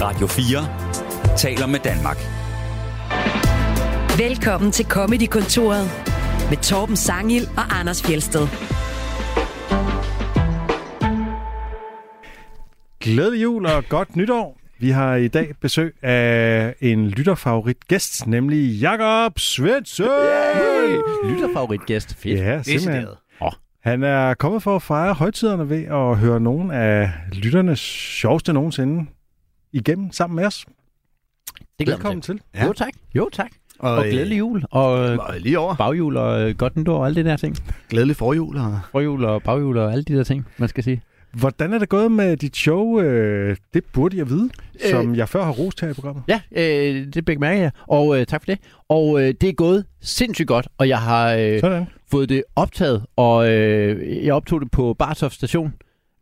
Radio 4 taler med Danmark. Velkommen til Comedy-kontoret med Torben Sangil og Anders Fjelsted. Glædelig jul og godt nytår. Vi har i dag besøg af en lytterfavorit gæst, nemlig Jakob Svensson. Hey, lytterfavoritgæst. Fedt. Ja, simpelthen. Han er kommet for at fejre højtiderne ved at høre nogle af lytternes sjoveste nogensinde igennem sammen med os. Det Velkommen til. til. Jo tak. Jo tak. Og, Og glædelig jul. Og øh, Og lige over. baghjul og øh, godt nytår og alle de der ting. Glædelig forjul. Og... Forhjul og baghjul og alle de der ting, man skal sige. Hvordan er det gået med dit show? Øh, Det burde jeg vide, Øh. som jeg før har rost her i programmet. Ja, øh, det mærke jeg. Og øh, tak for det. Og øh, det er gået sindssygt godt, og jeg har øh, Sådan. fået det optaget, og øh, jeg optog det på Bartof station.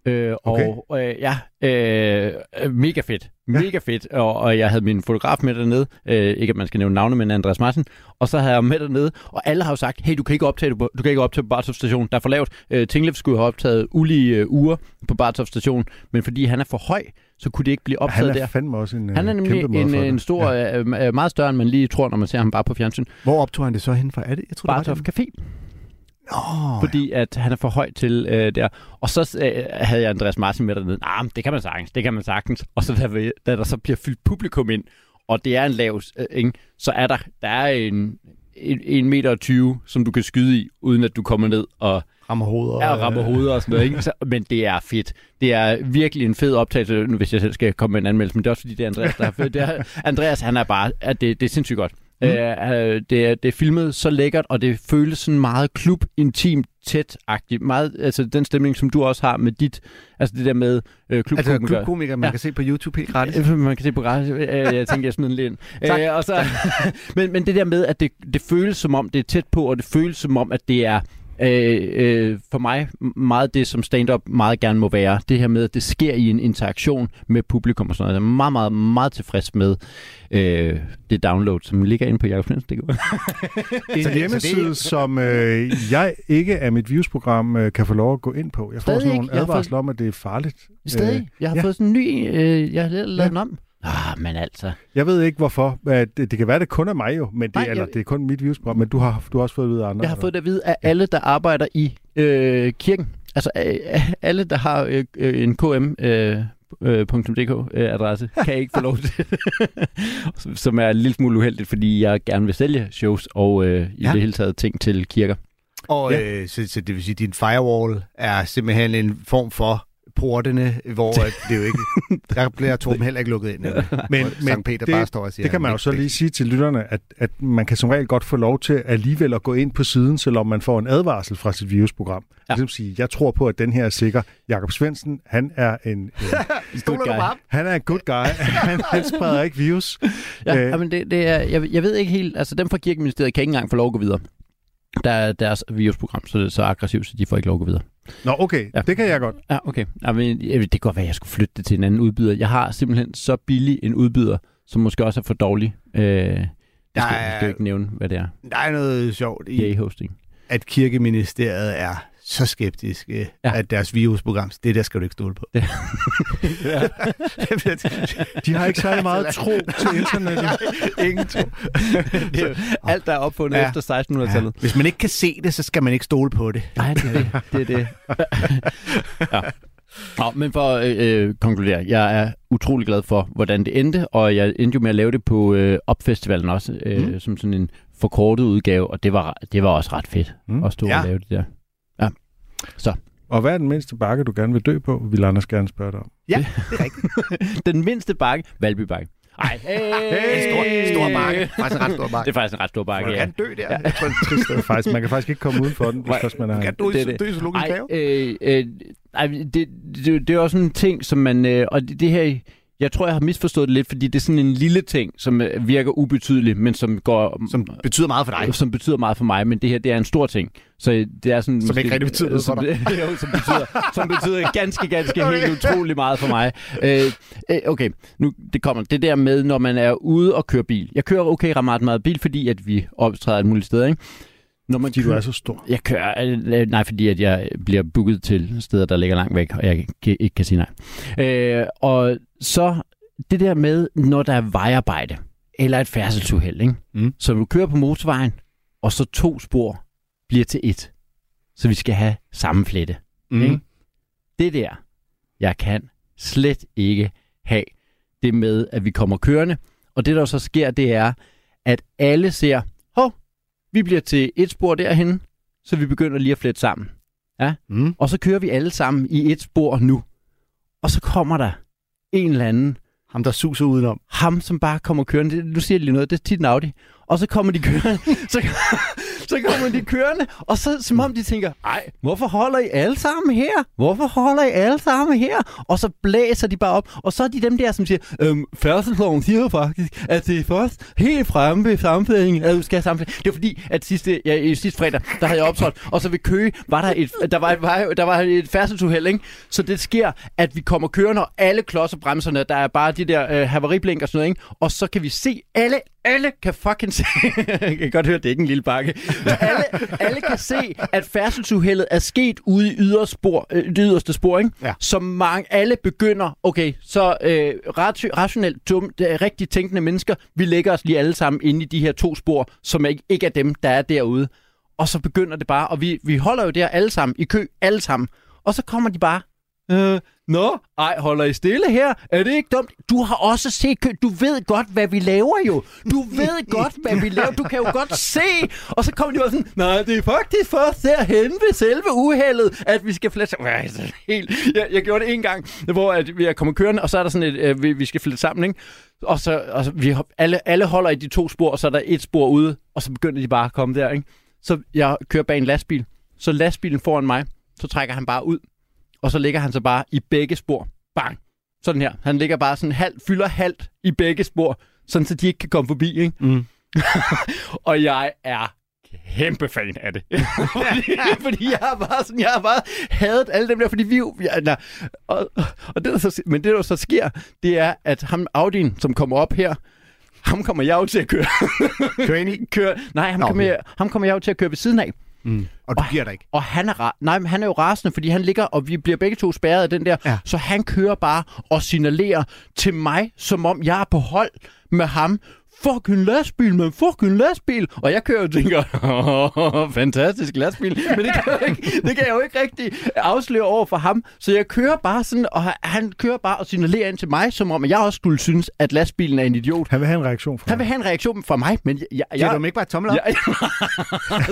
Øh, Okay. Og øh, ja, øh, mega fedt. Mega fedt. Og, og jeg havde min fotograf med dernede. Øh, ikke at man skal nævne navne, men Andreas Martin. Og så havde jeg med dernede, og alle har jo sagt, hey, du kan ikke optage det på, du kan ikke optage på Bartof station. Der er for lavt. Øh, Tinglev skulle have optaget ulige øh, uger på Bartof station, men fordi han er for høj, så kunne det ikke blive optaget Han er der. fandme også en Han er øh, nemlig en, motherfucker. en stor, Ja. ja. øh, meget større, end man lige tror, når man ser ham bare på fjernsyn. Hvor optog han det så hen fra? Er det? Jeg tror, Bartof det Café. Var fordi at han er for høj til øh, der. Og så øh, havde jeg Andreas Martin med dernede. Nah, det kan man sagtens, det kan man sagtens. Og så da, da der så bliver fyldt publikum ind, og det er en lav, øh, ikke? så er der, der er en, en, en meter og 20, som du kan skyde i, uden at du kommer ned og rammer hovedet. ja, rammer hovedet og sådan noget. Ikke? Så, men det er fedt. Det er virkelig en fed optagelse, nu hvis jeg selv skal komme med en anmeldelse, men det er også fordi, det er Andreas, der har fedt. Det er, Andreas, han er bare, at det, det er sindssygt godt. Mm. Øh, øh, det, er, det er filmet så lækkert, og det føles sådan meget klub, intimt, tæt-agtigt. Meget, altså den stemning, som du også har med dit, altså det der med øh, klubkomikere. Altså klubkomiker, man Ja. kan se på YouTube helt gratis. Øh, Man kan se på gratis. Øh, Jeg tænker, jeg smider den lige ind. Tak. Øh, og så, men, men det der med, at det, det føles som om, det er tæt på, og det føles som om, at det er øh, øh, for mig meget det, som stand-up meget gerne må være. Det her med, at det sker i en interaktion med publikum og sådan noget. Jeg er meget, meget, meget tilfreds med øh, det download, som ligger inde på jakobsvensen.dk. En hjemmeside, som øh, jeg ikke af mit viewsprogram øh, kan få lov at gå ind på. Jeg får Stadig sådan nogle har fået- advarsler om, at det er farligt. Stadig. Jeg har ja. fået sådan en ny, øh, jeg har lavet Ja. den om. Ah, men altså. Jeg ved ikke hvorfor. At det, det kan være, det kun er mig jo, men det, Nej, eller, jeg- det er kun mit viewsprogram, men du har, du har også fået det ud af andre. Jeg har fået det at vide af alle, der arbejder i øh, kirken. Altså øh, alle, der har øh, øh, en km... Øh, øh, .dk øh, adresse, kan ikke få lov til det. Som er en lille smule uheldigt, fordi jeg gerne vil sælge shows og øh, i Ja. det hele taget ting til kirker. Og Ja. øh, så, så det vil sige, at din firewall er simpelthen en form for portene, hvor det jo ikke... Der bliver Torben heller ikke lukket ind. Men, Men- Peter det- bare står og siger... Det kan man jo så lige sige til lytterne, at, at man kan som regel godt få lov til alligevel at gå ind på siden, selvom man får en advarsel fra sit virusprogram. Ja. Ligesom sige, jeg tror på, at den her er sikker. Jakob Svendsen, han er en, en du guy. han er en good guy. han, han spreder ikke virus. Ja, øh, men det, det er, jeg, jeg ved ikke helt, altså dem fra kirkeministeriet kan ikke engang få lov at gå videre. Der er deres virusprogram, så så aggressivt, så de får ikke lov at gå videre. Nå, okay, Ja. det kan jeg godt. Ja, okay. Ja, men, det kan godt være, at jeg skulle flytte det til en anden udbyder. Jeg har simpelthen så billig en udbyder, som måske også er for dårlig. Øh, jeg skal, skal er- jo ikke nævne, hvad det er. Der er noget sjovt i, PA-hosting. at kirkeministeriet er så skeptisk, ja. Ja. at deres virusprogram, det der skal du ikke stole på. Det- De har ikke særlig meget tro til internettet. Ingen tro. alt, der er opfundet ja. Ja. efter 1600-tallet. Ja. Hvis man ikke kan se det, så skal man ikke stole på det. Nej, det er det. det, er det. ja. Nå, men for at øh, øh, konkludere, jeg er utrolig glad for, hvordan det endte, og jeg endte jo med at lave det på øh, Opfestivalen også, øh, mm. som sådan en forkortet udgave, og det var, det var også ret fedt Mm. at stå Ja. og lave det der. Ja. Så. Og hvad er den mindste bakke, du gerne vil dø på, vil Anders gerne spørge dig om. Ja, det er rigtigt. Den mindste bakke, Valby Bakke. Ej, hey, En stor, stor bakke. Faktisk en ret stor Det bakke. er faktisk en ret stor bakke, Man ja. kan dø der. Jeg tror, det er trist. Det er faktisk, man kan faktisk ikke komme uden for den, hvis man er... Man kan dø, Det er det. dø i zoologisk Ej, have. øh, øh, ej, det, det, det er også sådan en ting, som man... Øh, og det, det her... Jeg tror, jeg har misforstået det lidt, fordi det er sådan en lille ting, som øh, virker ubetydelig, men som går... Som betyder meget for dig. som betyder meget for mig, men det her, det er en stor ting. Så øh, det er sådan... Som ikke rigtig betyder noget for som, jo, som betyder, som betyder ganske, ganske helt utrolig meget for mig. Øh, øh, okay, nu det kommer. Det der med, når man er ude og køre bil. Jeg kører okay ret meget bil, fordi at vi optræder et muligt sted, ikke? Når man Fordi du kører- er så stor. jeg kører, øh, nej, fordi at jeg bliver booket til steder, der ligger langt væk, og jeg kan- ikke kan sige nej. Øh, og så det der med, når der er vejarbejde, eller et færdselsuheld, ikke? Mm. så du kører på motorvejen, og så to spor bliver til et. Så vi skal have samme flette. Mm. Ikke? Det der, jeg kan slet ikke have det med, at vi kommer kørende. Og det, der så sker, det er, at alle ser, hov, vi bliver til et spor derhen, så vi begynder lige at flette sammen. Mm. Og så kører vi alle sammen i et spor nu. Og så kommer der en eller anden, Ham, der suser udenom. ham som bare kommer kørende, nu siger jeg lige noget, det er tit en Audi, og så kommer de kørende, så, så kommer de kørende, og så som om de tænker, ej, hvorfor holder I alle sammen her? Hvorfor holder I alle sammen her? Og så blæser de bare op, og så er de dem der, som siger, øhm, færdselsloven siger jo faktisk, at det er først helt fremme ved sammenfældningen, at du skal have. Det er fordi, at sidste, ja, i sidste fredag, der havde jeg optrådt, og så ved Køge, var der et, der var, var, der var et færdselsuheld, ikke? Så det sker, at vi kommer kørende, og alle klodser bremserne, der er bare de der øh, havariblink og sådan noget, ikke? Og så kan vi se, alle, alle kan fucking se, jeg kan godt høre, det er ikke en lille bakke, alle, alle kan se, at færdselsuheldet er sket ude i yderspor, øh, det yderste spor, ikke? Ja. Så mange, alle begynder, okay, så øh, rat- rationelt, dumt, det er rigtig tænkende mennesker, vi lægger os lige alle sammen inde i de her to spor, som ikke, ikke er dem, der er derude. Og så begynder det bare, og vi, vi holder jo der alle sammen, i kø, alle sammen. Og så kommer de bare, øh, Nå, ej, holder I stille her? Er det ikke dumt? Du har også set kø. Du ved godt, hvad vi laver jo. Du ved godt, hvad vi laver. Du kan jo godt se. Og så kommer de bare sådan, nej, det er faktisk først derhen ved selve uheldet, at vi skal flette sammen. Helt... Jeg, jeg gjorde det en gang, hvor at vi er kommet kørende, og så er der sådan et, øh, vi, vi skal flette sammen, ikke? Og så, og så vi, alle, alle holder i de to spor, og så er der et spor ude, og så begynder de bare at komme der, ikke? Så jeg kører bag en lastbil. Så lastbilen foran mig, så trækker han bare ud og så ligger han så bare i begge spor. Bang! Sådan her. Han ligger bare sådan halvt, fylder halvt i begge spor, sådan så de ikke kan komme forbi, ikke? Mm. og jeg er kæmpe fan af det. fordi, fordi jeg har bare sådan, jeg har bare hadet alle dem der, fordi vi jo, ja, nej, og, og det, der så, men det der så sker, det er, at ham Audin, som kommer op her, ham kommer jeg jo til at køre. Kør ind i. køre nej, ham, Nå, kommer, jeg, ham kommer jeg jo til at køre ved siden af. Mm. Og du giver dig ikke. Og han er, nej, men han er jo rasende, fordi han ligger, og vi bliver begge to spærret af den der. Ja. Så han kører bare og signalerer til mig, som om jeg er på hold med ham. Fucking lastbil, men fucking lastbil. Og jeg kører og tænker, "Åh, fantastisk lastbil. Men det kan, jeg ikke, det kan jeg jo ikke rigtig afsløre over for ham. Så jeg kører bare sådan, og han- kører bare og signalerer ind til mig, som om jeg også skulle synes, at lastbilen er en idiot. Han vil have en reaktion fra Han vil have en reaktion fra mig, men jeg, jeg, Giver du ikke bare tommel op? Ja,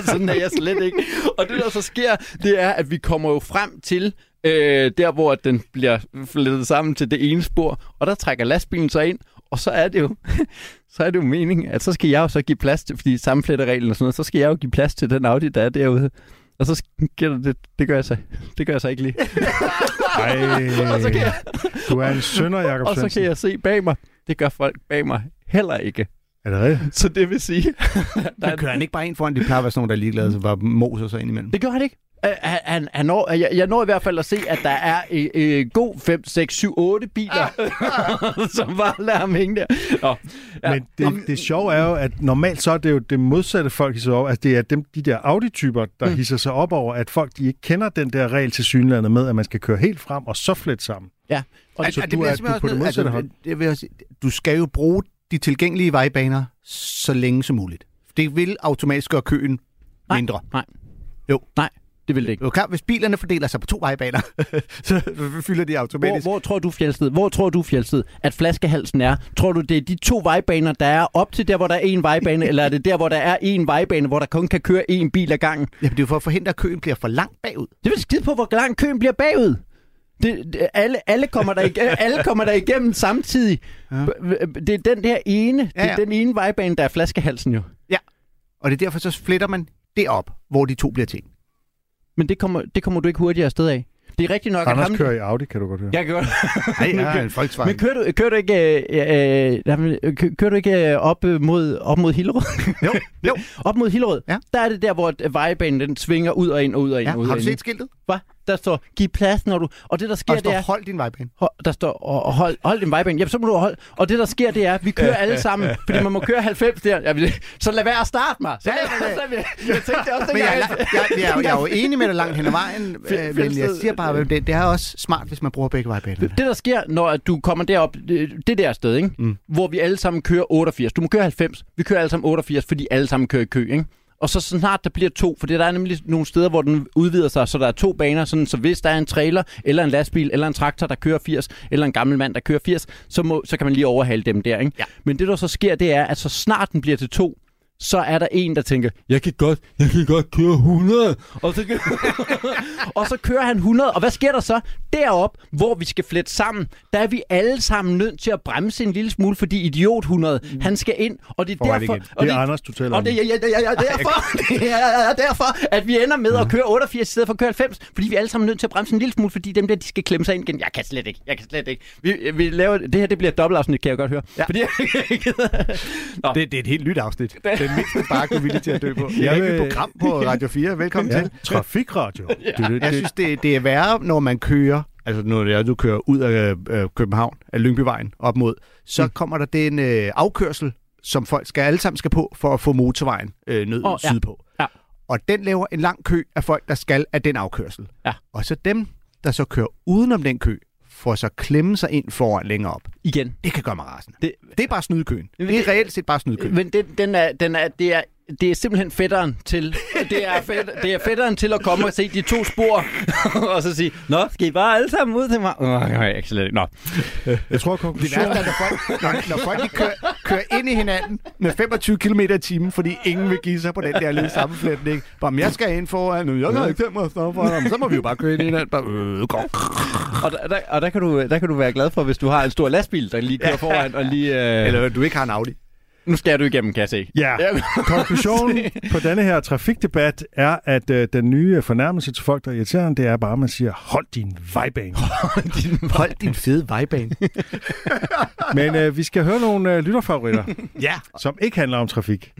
sådan er jeg slet ikke. Og det, der så sker, det er, at vi kommer jo frem til øh, der, hvor den bliver flettet sammen til det ene spor, og der trækker lastbilen så ind, og så er det jo, så er det jo meningen, at så skal jeg jo så give plads til, fordi sammenfletterreglen og sådan noget, så skal jeg jo give plads til den Audi, der er derude. Og så sker der det, det gør jeg så, det gør jeg så ikke lige. Ej, Og så kan jeg, du er en sønder, Jacob og så kan jeg se bag mig, det gør folk bag mig heller ikke. Er det rigtigt? Så det vil sige, der Men er kører han ikke bare ind foran? De plejer at være sådan nogle, der er ligeglade, så bare moser sig ind imellem. Det gør han ikke. Øh, Han, han, når, jeg, jeg når i hvert fald at se, at der er øh, øh, god 5, 6, 7, 8 biler, som bare lader ham hænge der. Nå, ja. Men det, det sjove er jo, at normalt så er det jo det modsatte folk hisser op. Altså det er dem, de der Audi-typer, der mm. hisser sig op over, at folk de ikke kender den der regel til synlandet med, at man skal køre helt frem og så flette sammen. ja. Og, Så Ej, du er- du er på det modsatte altså, hold. det vil jeg sige, du skal jo bruge de tilgængelige vejbaner så længe som muligt. Det vil automatisk gøre køen Nej. mindre. Nej. Jo. Nej, det vil det ikke. Klart, hvis bilerne fordeler sig på to vejbaner, så fylder de Hvor, automatisk. hvor tror du, Fjeldsted, hvor tror du, Fjeldsted, at flaskehalsen er? Tror du, det er de to vejbaner, der er op til der, hvor der er en vejbane, eller er det der, hvor der er en vejbane, hvor der kun kan køre en bil ad gangen? Jamen, det er jo for at forhindre, at køen bliver for langt bagud. Det vil skide på, hvor lang køen bliver bagud. Det, det, alle, alle, kommer der igennem, alle kommer der igennem samtidig. Ja. Ja. Det er den der ene, ja, Ja, ja. ja. det er den ene vejbane, der er flaskehalsen jo. Og det er derfor, så fletter man det op, hvor de to bliver til. En. Men det kommer, det kommer du ikke hurtigere afsted af. Det er rigtigt nok, Anders at ham... kører i Audi, kan du godt høre. Jeg gør Nej, jeg er en Volkswagen. Men kører du, kører du ikke, øh, øh, kører du ikke øh, op øh, mod, op mod Hillerød? Jo, jo. op mod Hillerød, Ja. der er det der, hvor vejbanen den svinger ud og ind og ud og ind. Ja, og ud har du set skiltet? Hvad? Der står, giv plads, når du... Og det, der sker, Og der det står, er... hold din vejbane. Hold, der står, og, og hold, hold din vejbane. Jamen, så må du holde. Og det, der sker, det er, at vi kører alle sammen, fordi man må køre 90 der. Vil, så lad være at starte mig. Så Ja, lad, ja, så, jeg, jeg tænkte også, jeg, dengang, jeg, jeg, jeg, er jo- jeg er jo enig med dig langt hen ad vejen, øh, men jeg siger bare, at det, det er også smart, hvis man bruger begge vejbaner. Det, der sker, når at du kommer derop, det, det der sted, ikke? Mm. hvor vi alle sammen kører 88. Du må køre 90. Vi kører alle sammen 88, fordi alle sammen kører i kø. Ikke? Og så snart der bliver to, for der er nemlig nogle steder, hvor den udvider sig, så der er to baner, sådan, så hvis der er en trailer, eller en lastbil, eller en traktor, der kører 80, eller en gammel mand, der kører 80, så, må, så kan man lige overhale dem der. Ikke? Ja. Men det, der så sker, det er, at så snart den bliver til to, så er der en, der tænker, jeg kan godt, jeg kan godt køre 100. Og så, og så kører han 100. Og hvad sker der så? Derop, hvor vi skal flette sammen, der er vi alle sammen nødt til at bremse en lille smule, fordi idiot 100, han skal ind. Og det er Foran derfor... igen. Og Det er Anders, du taler og om. det, ja, ja, ja, ja, derfor, ja, ja, ja, derfor, at vi ender med at køre 88 i stedet for at køre 90, fordi vi er alle sammen nødt til at bremse en lille smule, fordi dem der, de skal klemme sig ind igen. Jeg kan slet ikke, jeg kan slet ikke. Vi, vi laver, det her, det bliver et dobbeltafsnit, kan jeg godt høre. Ja. Fordi, Nå. Det, det er et helt nyt afsnit. Den mindste spark, du er villig til at dø på. Jeg er vil- et program på Radio 4. Velkommen Ja, til. trafikradio. Det, det, Jeg det, synes, det, det er værre, når man kører, altså når det er, du kører ud af øh, København, af Lyngbyvejen op mod, så mm. kommer der den øh, afkørsel, som folk skal alle sammen skal på, for at få motorvejen øh, ned oh, ja. sydpå. Ja. Og den laver en lang kø af folk, der skal af den afkørsel. Ja. Og så dem, der så kører udenom den kø, får så klemme sig ind foran længere op. igen. Det kan gøre mig rasende. Det, Det er bare snydekøen. Men Det er det- reelt set bare snydekøen. Men den, den er, den er, det, er, det er simpelthen fætteren til, det er, fæt, det er fætteren til at komme og se de to spor, og så sige, Nå, skal I bare alle sammen ud til mig? Åh, oh, jeg kan slet ikke. Nå. jeg tror, Det konklusionen... værste er, når folk, når, når folk de kører, kører ind i hinanden med 25 km i timen, fordi ingen vil give sig på den der lille sammenflætning. Bare, jeg skal ind foran, nu. jeg kan ikke tænke mig at stoppe foran, så må vi jo bare køre ind i hinanden. Bare, øh. Og, der, der, og der, kan du, der kan du være glad for, hvis du har en stor lastbil, der lige kører foran, og lige... Øh, Eller du ikke har en Audi. Nu skal du igennem, kan jeg se. Ja, konklusionen på denne her trafikdebat er, at øh, den nye fornærmelse til folk, der er irriterende, det er bare, at man siger, hold din vejbane. Hold din fede vejbane. Men øh, vi skal høre nogle øh, lytterfavoritter, Ja, som ikke handler om trafik.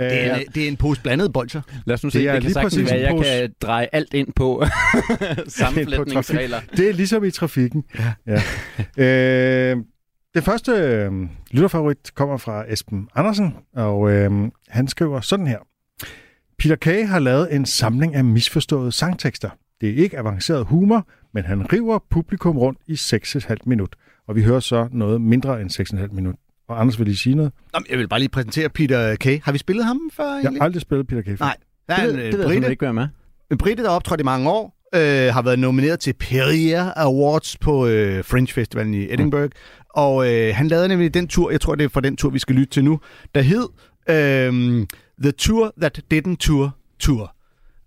Øh, det er, en, det er en pose blandet bolcher. Lad os nu Det se, er det, det kan lige sagtens præcis være, en jeg pose- kan dreje alt ind på sammenflætningsregler. Det er ligesom i trafikken. Ja. ja. Øh, det første øh, lytterfavorit kommer fra Esben Andersen, og øh, han skriver sådan her. Peter Kay har lavet en samling af misforståede sangtekster. Det er ikke avanceret humor, men han river publikum rundt i 6,5 minut. Og vi hører så noget mindre end 6,5 minut. Og Anders vil lige sige noget. Nå, Jeg vil bare lige præsentere Peter Kay. Har vi spillet ham før Jeg egentlig? har aldrig spillet Peter Kay før. Nej. Der Det, er en det øh, ved jeg ikke være med. en brite, der har optrådt i mange år, øh, har været nomineret til Perrier Awards på øh, Fringe Festivalen i Edinburgh. Og øh, han lavede nemlig den tur, jeg tror det er fra den tur, vi skal lytte til nu, der hed øh, The Tour That Didn't Tour Tour.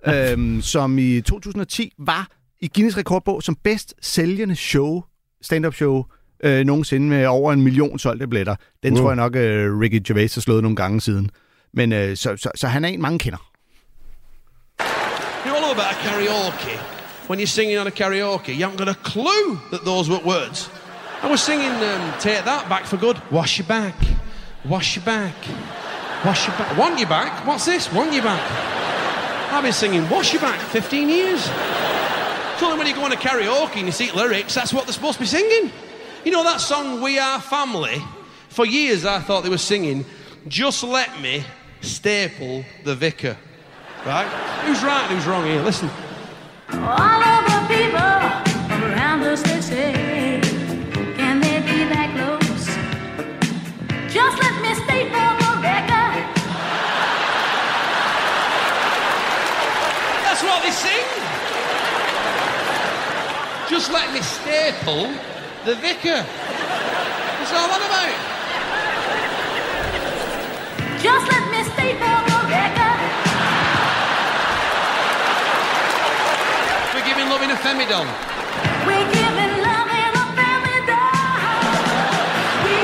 øh, som i 2010 var i Guinness rekordbog som bedst sælgende show, stand-up show, øh, nogensinde med over en million solgte billetter. Den Wow. tror jeg nok, øh, Ricky Gervais har slået nogle gange siden. Men øh, så, så, så han er en, mange kender. You all know about a karaoke. When you're singing on a karaoke, you haven't got a clue that those were words. I was singing um, Take That Back for Good. Wash your back. Wash your back. Wash your back. Want your back? What's this? Want your back. I've been singing Wash Your Back 15 years. It's only when you go on a karaoke and you see lyrics, that's what they're supposed to be singing. You know that song, We Are Family? For years I thought they were singing, Just Let Me Staple the Vicar. Right? Who's right who's wrong here? Listen. All of the people around us they say, That's what they sing. Just let me staple the vicar. What's all that about? Just let me for the vicar. We're giving love in a femidon. We're giving love in a. We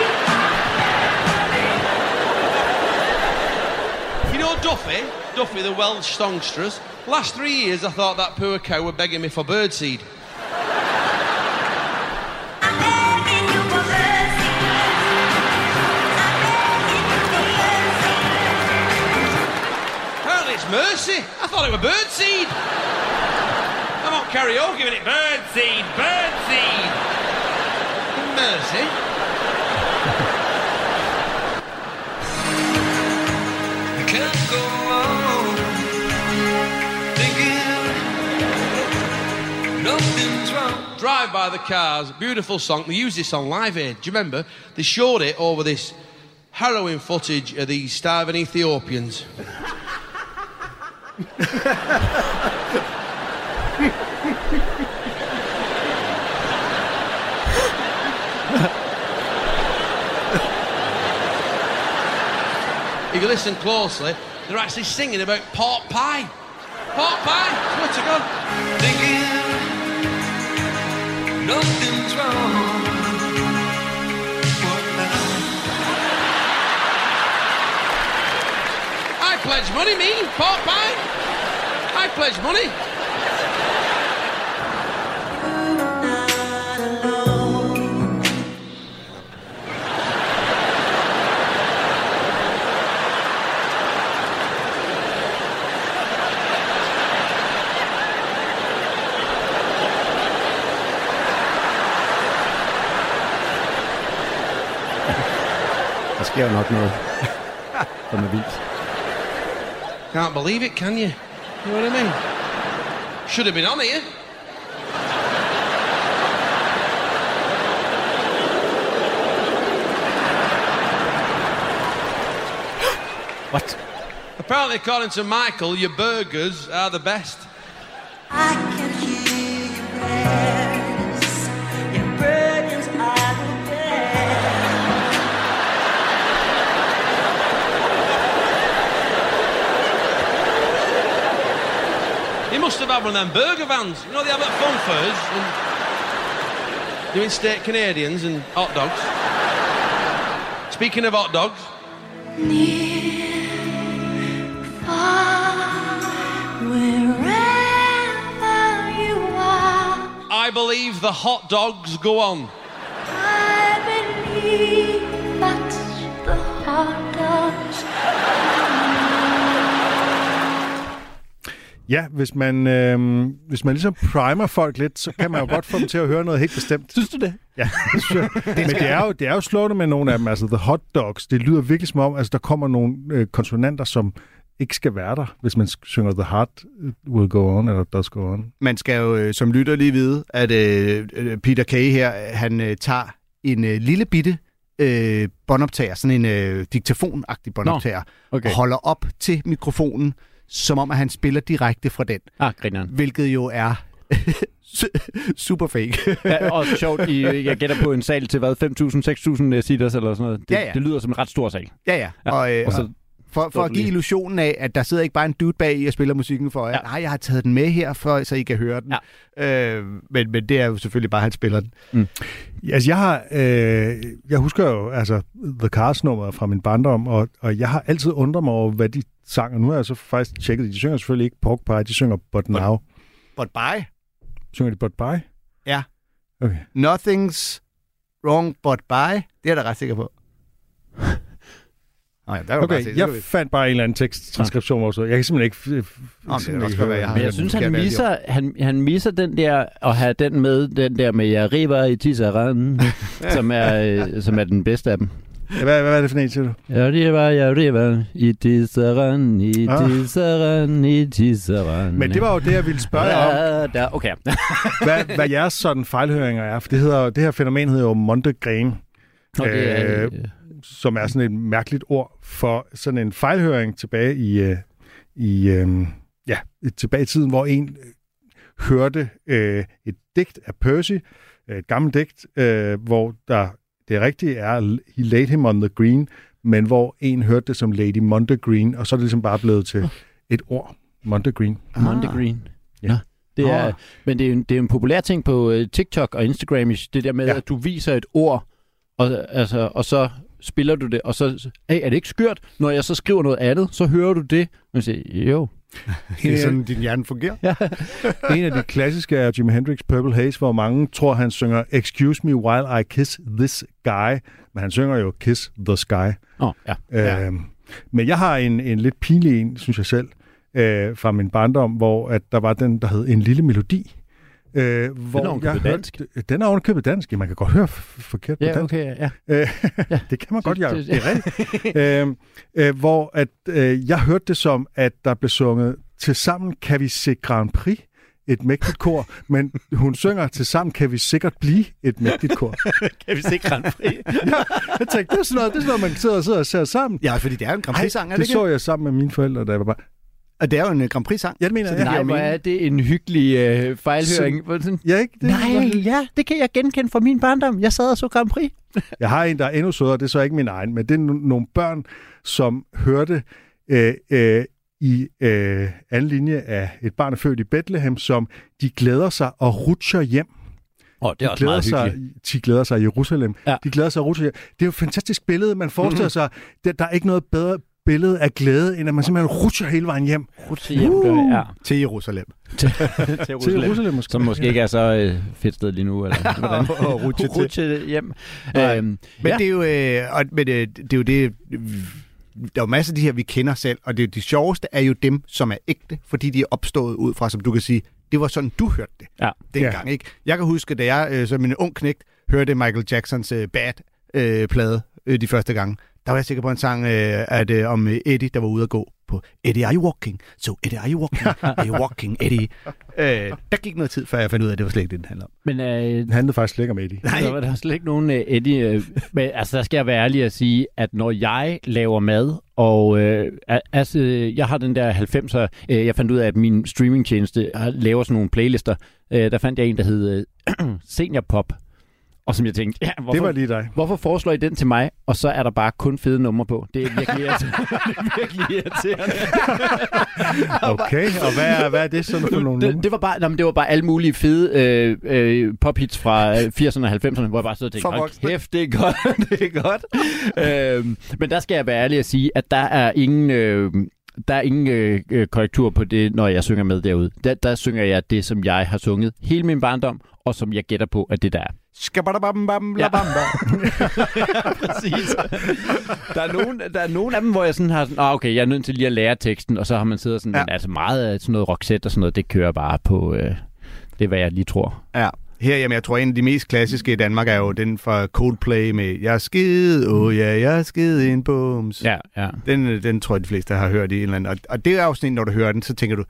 You know Duffy? Duffy, the Welsh songstress. Last three years, I thought that poor cow were begging me for birdseed. Apparently it's mercy. I thought it were birdseed. I'm on karaoke, isn't it? Birdseed, birdseed. Mercy. Drive by the Cars, beautiful song. They used this on Live Aid. Do you remember? They showed it over this harrowing footage of these starving Ethiopians. if you listen closely, they're actually singing about pork pie. Pork pie, to God. Thinking pledge money, me, pie. I pledge money. Sker nok noget, som er vildt. Can't believe it, can you? You know what I mean? Should have been on here. What? Apparently, according to Michael, your burgers are the best. Have one of them burger vans. You know they have at fun and doing steak Canadians and hot dogs. Speaking of hot dogs, Near, far, wherever you are, I believe the hot dogs go on. Ja, hvis man, øh, hvis man ligesom primer folk lidt, så kan man jo godt få dem til at høre noget helt bestemt. Synes du det? Ja, det synes jeg. Men det er, jo, det er jo slående med nogle af dem. Altså, the hot dogs, det lyder virkelig som om, altså, der kommer nogle øh, konsonanter, som ikke skal være der, hvis man synger the heart will go on, eller does go on. Man skal jo øh, som lytter lige vide, at øh, øh, Peter Kay her, han øh, tager en øh, lille bitte øh, båndoptager, sådan en øh, diktafonagtig båndoptager, okay. og holder op til mikrofonen, som om at han spiller direkte fra den, Ah, grineren. hvilket jo er super fake. Ja, og sjovt, i, jeg gætter på en sal til hvad, 5.000, 6.000 sitters eller sådan noget. Det, Ja, ja. det lyder som en ret stor sal. ja, ja. Ja, Og, øh, og så for, for at give illusionen af, at der sidder ikke bare en dude bag i og spiller musikken for jer. Ja. Nej, jeg har taget den med her, for, så I kan høre den. Ja. Øh, men, men det er jo selvfølgelig bare, at han spiller den. Altså, jeg har, øh, jeg husker jo, altså, The Cars nummer fra min barndom, og, og jeg har altid undret mig over, hvad de sang, og nu har jeg så faktisk tjekket, de synger selvfølgelig ikke Pork Pie, de synger But Now. But bye. Synger de But Pie? Ja. Okay. Nothing's wrong but bye. Det er jeg da ret sikker på. Nå ja, der du bare se. Okay, det jeg fandt bare en eller anden teksttranskription også. Jeg kan simpelthen ikke... Nå, det være, jeg har- Men jeg synes, han misser, han, han misser den der, at have den med, den der med, jeg river i tisseran, som, er, øh, som er den bedste af dem. Hvad, hvad er det for en, siger du? Jeg river, jeg river i tisseran, i Ah. tisseran, i tisseran. Men det var jo det, jeg ville spørge jer om. Ja, der, okay. hvad, hvad jeres sådan fejlhøringer er. For det, hedder, det her fænomen hedder jo Montegren, Og det er, Øh, som er sådan et mærkeligt ord for sådan en fejlhøring tilbage i, øh, i øh, ja, tilbage i tiden, hvor en øh, hørte øh, et digt af Percy, et gammelt digt, øh, hvor der det rigtige er, he laid him on the green, men hvor en hørte det som Lady Montegreen, og så er det ligesom bare blevet til et ord, Montegreen. Monte Green. Ja. Det er, Ah. Men det er, en, det er en populær ting på uh, TikTok og Instagram, det der med, Ja. at du viser et ord, og, altså, og så spiller du det, og så, hey, er det ikke skørt? Når jeg så skriver noget andet, så hører du det. Og jeg siger, jo. Det er sådan, din hjerne fungerer. Ja. En af de klassiske er Jimi Hendrix Purple Haze, hvor mange tror, han synger Excuse me while I kiss this guy, men han synger jo Kiss the Sky. Oh, ja. Ja. Øhm, men jeg har en, en lidt pinlig en, synes jeg selv, øh, fra min barndom, hvor at der var den, der hed En lille melodi. Øh, hvor Den er ovenikøbet jeg dansk. Hørte, den er ovenikøbet dansk. Ja, Man kan godt høre forkert på Ja, dansk. okay, ja. Øh, Ja. det kan man godt, Det- ja. det- Det er rigtigt. øh, øh, hvor at, øh, jeg hørte det som, at der blev sunget, til sammen kan vi se Grand Prix, et mægtigt kor, men hun synger, til sammen kan vi sikkert blive et mægtigt kor. Kan vi se Grand Prix? Jeg tænkte, det er sådan noget, det er sådan noget man sidder og sidder og ser sammen. Ja, fordi det er en Grand Prix-sang, er det det ikke? så jeg sammen med mine forældre, da jeg var bare... Og det er jo en øh, Grand Prix-sang. Ja, det mener Så jeg. det Ja. Nej, hvor er det en hyggelig øh, fejlhøring. Sådan, Ja, ikke? Det, Nej, ja, det kan jeg genkende fra min barndom. Jeg sad og så Grand Prix. Jeg har en, der er endnu sødere, det er så ikke min egen, men det er no- nogle børn, som hørte øh, øh, i øh, anden linje af et barn er født i Bethlehem, som de glæder sig og rutscher hjem. Åh, oh, det er De også glæder, meget sig, hyggeligt. de glæder sig i Jerusalem. Ja. De glæder sig rutsche hjem. Det er jo et fantastisk billede. Man forestiller sig, at der er ikke noget bedre billede af glæde, end at man simpelthen rutscher hele vejen hjem Rutsche hjem, gør jeg. Til Jerusalem. Ja. til til Jerusalem. Jerusalem. Måske. Som måske ikke er så øh, fedt sted lige nu, eller hvordan? Og rutsche til. Rutsche hjem. Øhm, Men ja. det er jo, øh, og, men, øh, det er jo det, der er jo masser af de her, vi kender selv, og det, de sjoveste er jo dem, som er ægte, fordi de er opstået ud fra, som du kan sige, det var sådan, du hørte det Ja. dengang. Ikke? Jeg kan huske, da jeg øh, som en ung knægt hørte Michael Jacksons øh, Bad-plade øh, de første gange, der var jeg sikker på en sang øh, at, øh, om øh, Eddie, der var ude at gå på Eddie, are you walking? So Eddie, are you walking? Are you walking, Eddie? øh, der gik noget tid, før jeg fandt ud af, at det var slet ikke det, den handler om. Men øh, Det handlede faktisk slet ikke om Eddie. Nej. Der var der slet ikke nogen uh, Eddie. Øh, men altså, der skal jeg være ærlig at sige, at når jeg laver mad, og øh, al- altså, jeg har den der 90'er, øh, jeg fandt ud af, at min streamingtjeneste laver sådan nogle playlister. Øh, der fandt jeg en, der hed øh, Senior Pop. Og som jeg tænkte, ja, hvorfor, Det var lige dig. hvorfor foreslår I den til mig? Og så er der bare kun fede numre på. Det er virkelig irriterende. det er virkelig irriterende. Okay, og hvad er, hvad er det sådan for nogle det, det, var bare, nej, men det var bare alle mulige fede øh, øh, pophits fra øh, 80'erne og 90'erne, hvor jeg bare stod og tænkte, For hold voksne." kæft, det er godt, det er godt. øhm, men der skal jeg være ærlig at sige, at der er ingen... Øh, der er ingen øh, øh, korrektur på det, når jeg synger med derude. Der, der synger jeg det, som jeg har sunget hele min barndom, og som jeg gætter på, at det der er. Skabadabam, Ja. Præcis. Der er, nogen, der er nogen af dem, hvor jeg sådan har sådan, ah, okay, jeg er nødt til lige at lære teksten, og så har man siddet sådan, Ja. men altså meget af sådan noget Roxette og sådan noget, det kører bare på, øh, det er, hvad jeg lige tror. Ja. Her, jamen, jeg tror, en af de mest klassiske i Danmark er jo den fra Coldplay med Jeg er skide, åh oh, ja, jeg er skide en bums. Ja, ja. Den, øh, den tror jeg, de fleste har hørt i en eller anden. Og, og det er jo sådan en, når du hører den, så tænker du,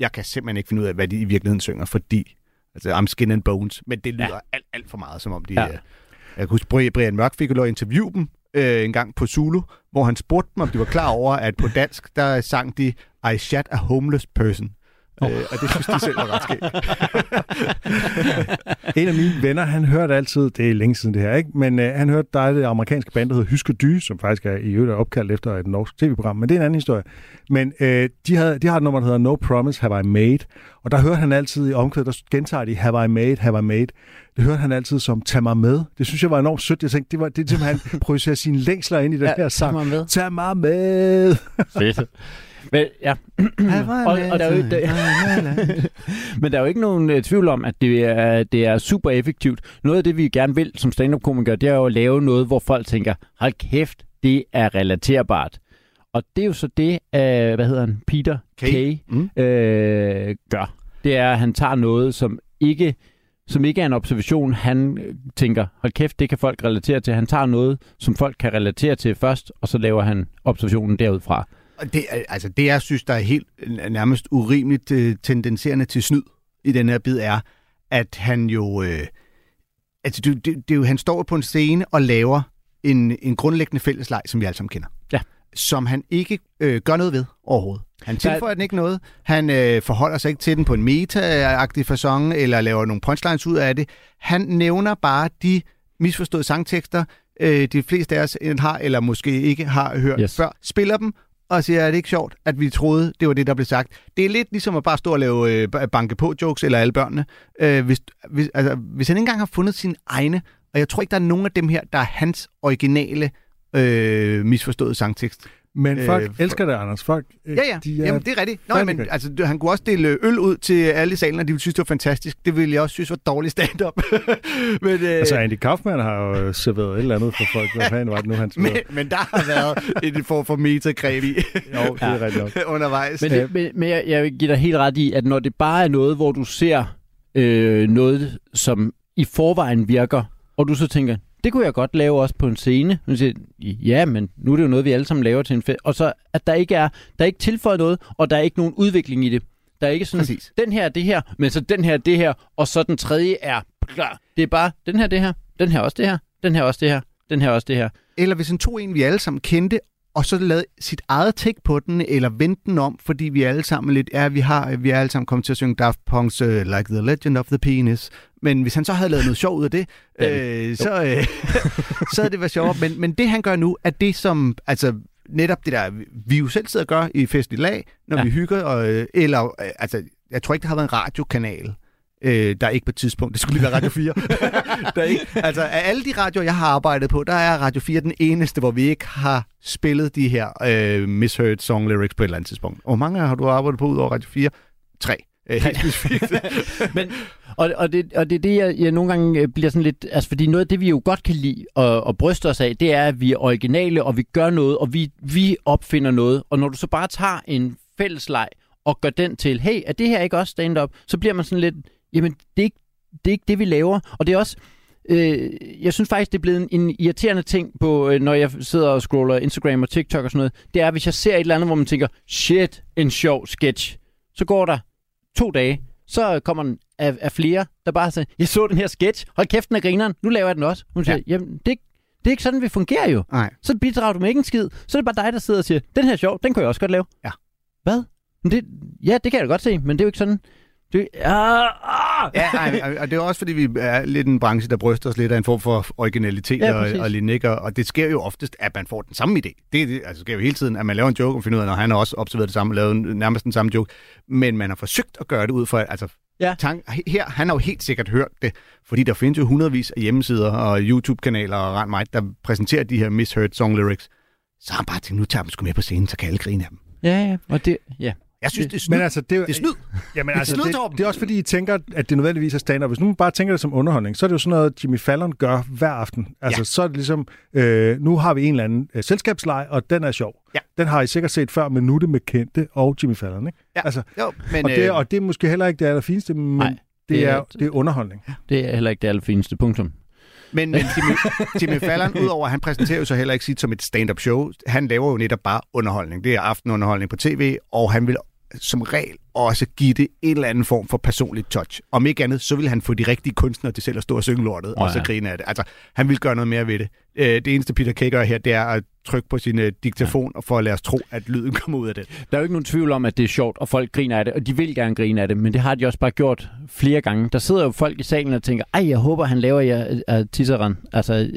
jeg kan simpelthen ikke finde ud af, hvad de i virkeligheden synger, fordi, altså, I'm skin and bones, men det lyder ja. Alt, alt for meget, som om de... Ja. Ja. Jeg kan huske, Bri- Brian Mørk fik jo interviewe dem øh, en gang på Zulu, hvor han spurgte dem, om de var klar over, at på dansk, der sang de I shot a homeless person. Oh. Øh, og det synes de selv var ret skægt. En af mine venner, han hørte altid, det er længe siden det her, ikke? men øh, han hørte, der er det amerikanske band, der hedder Hyske Dy, som faktisk er i øvrigt er opkaldt efter et norsk tv-program, men det er en anden historie. Men øh, de, havde, de har et nummer, der hedder No Promise Have I Made, og der hørte han altid i omkvædet, der gentager de Have I Made, Have I Made. Det hørte han altid som Tag mig med. Det synes jeg var enormt sødt. Jeg tænkte, det var det er simpelthen, projicerer sine længsler ind i den her sang. mig med. Tag mig med. Fedt. Men, ja. og, og der er jo, der, men der er jo ikke nogen uh, tvivl om, at det er, det er super effektivt. Noget af det, vi gerne vil som stand-up-komikere, det er jo at lave noget, hvor folk tænker, hold kæft, det er relaterbart. Og det er jo så det, uh, hvad hedder han, Peter K, Kay. K mm. øh, gør. Det er, at han tager noget, som ikke som ikke er en observation, han øh, tænker, hold kæft, det kan folk relatere til. Han tager noget, som folk kan relatere til først, og så laver han observationen derudfra. Og det, altså, det, jeg synes, der er helt nærmest urimeligt øh, tendenserende til snyd i den her bid, er, at han jo... Øh, altså, det, det, det han står på en scene og laver en, en grundlæggende fællesleg, som vi alle sammen kender. Ja. Som han ikke øh, gør noget ved overhovedet. Han Der er- tilføjer den ikke noget. Han øh, forholder sig ikke til den på en meta-agtig fasong, eller laver nogle punchlines ud af det. Han nævner bare de misforståede sangtekster, øh, de fleste af os har, eller måske ikke har hørt. Yes. før. Spiller dem, og siger, er det ikke sjovt, at vi troede, det var det, der blev sagt. Det er lidt ligesom at bare stå og lave øh, banke på jokes, eller alle børnene. Øh, hvis, hvis, altså, hvis han ikke engang har fundet sine egne, og jeg tror ikke, der er nogen af dem her, der er hans originale øh, misforståede sangtekst. Men folk Øh, øh, for- elsker det, Anders. Folk, øh, Ja, ja. De er, Jamen, det er rigtigt. Nå, men altså, han kunne også dele øl ud til alle i salen, og de ville synes, det var fantastisk. Det ville jeg også synes var dårligt stand-up. men, øh, Altså, Andy Kaufman har jo øh, serveret et eller andet for folk. Hvad fanden var det nu, han men, men der har været en form for metagreb i Jo, det er rigtigt nok. undervejs. Men, det, men, men jeg, jeg vil give dig helt ret i, at når det bare er noget, hvor du ser øh, noget, som i forvejen virker, og du så tænker, det kunne jeg godt lave også på en scene. Og siger, ja, men nu er det jo noget, vi alle sammen laver til en fest. Og så, at der ikke er, der er ikke tilføjet noget, og der er ikke nogen udvikling i det. Der er ikke sådan, Præcis. den her er det her, men så den her er det her, og så den tredje er klar. Det er bare, den her er det her, den her er også det her, den her er også det her, den her er også det her. Eller hvis han tog en, vi alle sammen kendte, og så lavede sit eget take på den, eller vendte den om, fordi vi alle sammen lidt, ja, vi har, vi er alle sammen kommet til at synge Daft Punk's uh, Like the Legend of the Penis. Men hvis han så havde lavet noget sjov ud af det, øh, så, øh, så havde det været sjovere. Men, men det han gør nu, er det som, altså netop det der, vi jo selv sidder og gør i festlig lag, når Ja. vi hygger, og, øh, eller, øh, altså, jeg tror ikke, der har været en radiokanal, øh, der er ikke på et tidspunkt, det skulle lige være Radio 4. der er ikke, altså af alle de radioer, jeg har arbejdet på, der er Radio 4 den eneste, hvor vi ikke har spillet de her øh, misheard song lyrics på et eller andet tidspunkt. Og hvor mange har du arbejdet på ud over Radio 4? Tre. Øh. Men, og, og, det, og det er det, jeg, jeg nogle gange øh, bliver sådan lidt... Altså, fordi noget af det, vi jo godt kan lide og, og bryste os af, det er, at vi er originale, og vi gør noget, og vi, vi opfinder noget. Og når du så bare tager en fællesleg og gør den til, hey, er det her ikke også stand-up? Så bliver man sådan lidt, jamen, det er ikke det, er ikke det vi laver. Og det er også... Øh, jeg synes faktisk, det er blevet en, en irriterende ting, på, øh, når jeg sidder og scroller Instagram og TikTok og sådan noget. Det er, hvis jeg ser et eller andet, hvor man tænker, shit, en sjov sketch. Så går der to dage, så kommer den af, af flere, der bare siger, jeg så den her sketch, hold kæft, den er grineren, nu laver jeg den også. Hun siger, ja. jamen, det, det er ikke sådan, vi fungerer jo. Nej. Så bidrager du med ikke en skid. Så er det bare dig, der sidder og siger, den her er sjov, den kan jeg også godt lave. Ja. Hvad? Men det, ja, det kan jeg da godt se, men det er jo ikke sådan. Det, ah, ah. Ja, nej, og- det er også, fordi vi er lidt en branche, der bryster os lidt af en form for originalitet Ja, præcis. og, og lignende, ikke? Og- det sker jo oftest, at man får den samme idé. Det, det altså, sker jo hele tiden, at man laver en joke og finder ud af, når han har også observeret det samme og lavet nærmest den samme joke. Men man har forsøgt at gøre det ud fra, altså, Ja. tank, her, han har jo helt sikkert hørt det, fordi der findes jo hundredvis af hjemmesider og YouTube-kanaler og rent mig, der præsenterer de her misheard song lyrics. Så har han bare tænkt, nu tager dem sgu med på scenen, så kan alle grine af dem. Ja, ja, og det, ja. Jeg synes, det er snyd. Men altså, det, er det er snyd. Jamen, altså, snyd, det, det er også fordi, I tænker, at det nødvendigvis er stand-up. Hvis nu man bare tænker det som underholdning, så er det jo sådan noget, Jimmy Fallon gør hver aften. Altså, ja. Så er det ligesom, øh, nu har vi en eller anden øh, selskabsleg, og den er sjov. Ja. Den har I sikkert set før med Nutte med Kente og Jimmy Fallon, ikke? Ja. Altså, Jo, men, og, det, øh, og det er måske heller ikke det allerfineste, men Nej, det, det er- er, det er underholdning. Det er heller ikke det allerfineste punktum. Men, men Jimmy, Jimmy Fallon, udover at han præsenterer jo så heller ikke sit som et stand-up show, han laver jo netop bare underholdning. Det er aftenunderholdning på tv, og han vil som regel også give det en eller anden form for personligt touch. Om ikke andet, så vil han få de rigtige kunstnere til selv at stå og synge lortet, Åh, og så ja. grine af det. Altså, han vil gøre noget mere ved det. Øh, det eneste Peter Kay gør her, det er at trykke på sin øh, diktafon, og for at lade os tro, at lyden kommer ud af det. Der er jo ikke nogen tvivl om, at det er sjovt, og folk griner af det, og de vil gerne grine af det, men det har de også bare gjort flere gange. Der sidder jo folk i salen og tænker, ej, jeg håber, han laver jer af tisseren. Altså,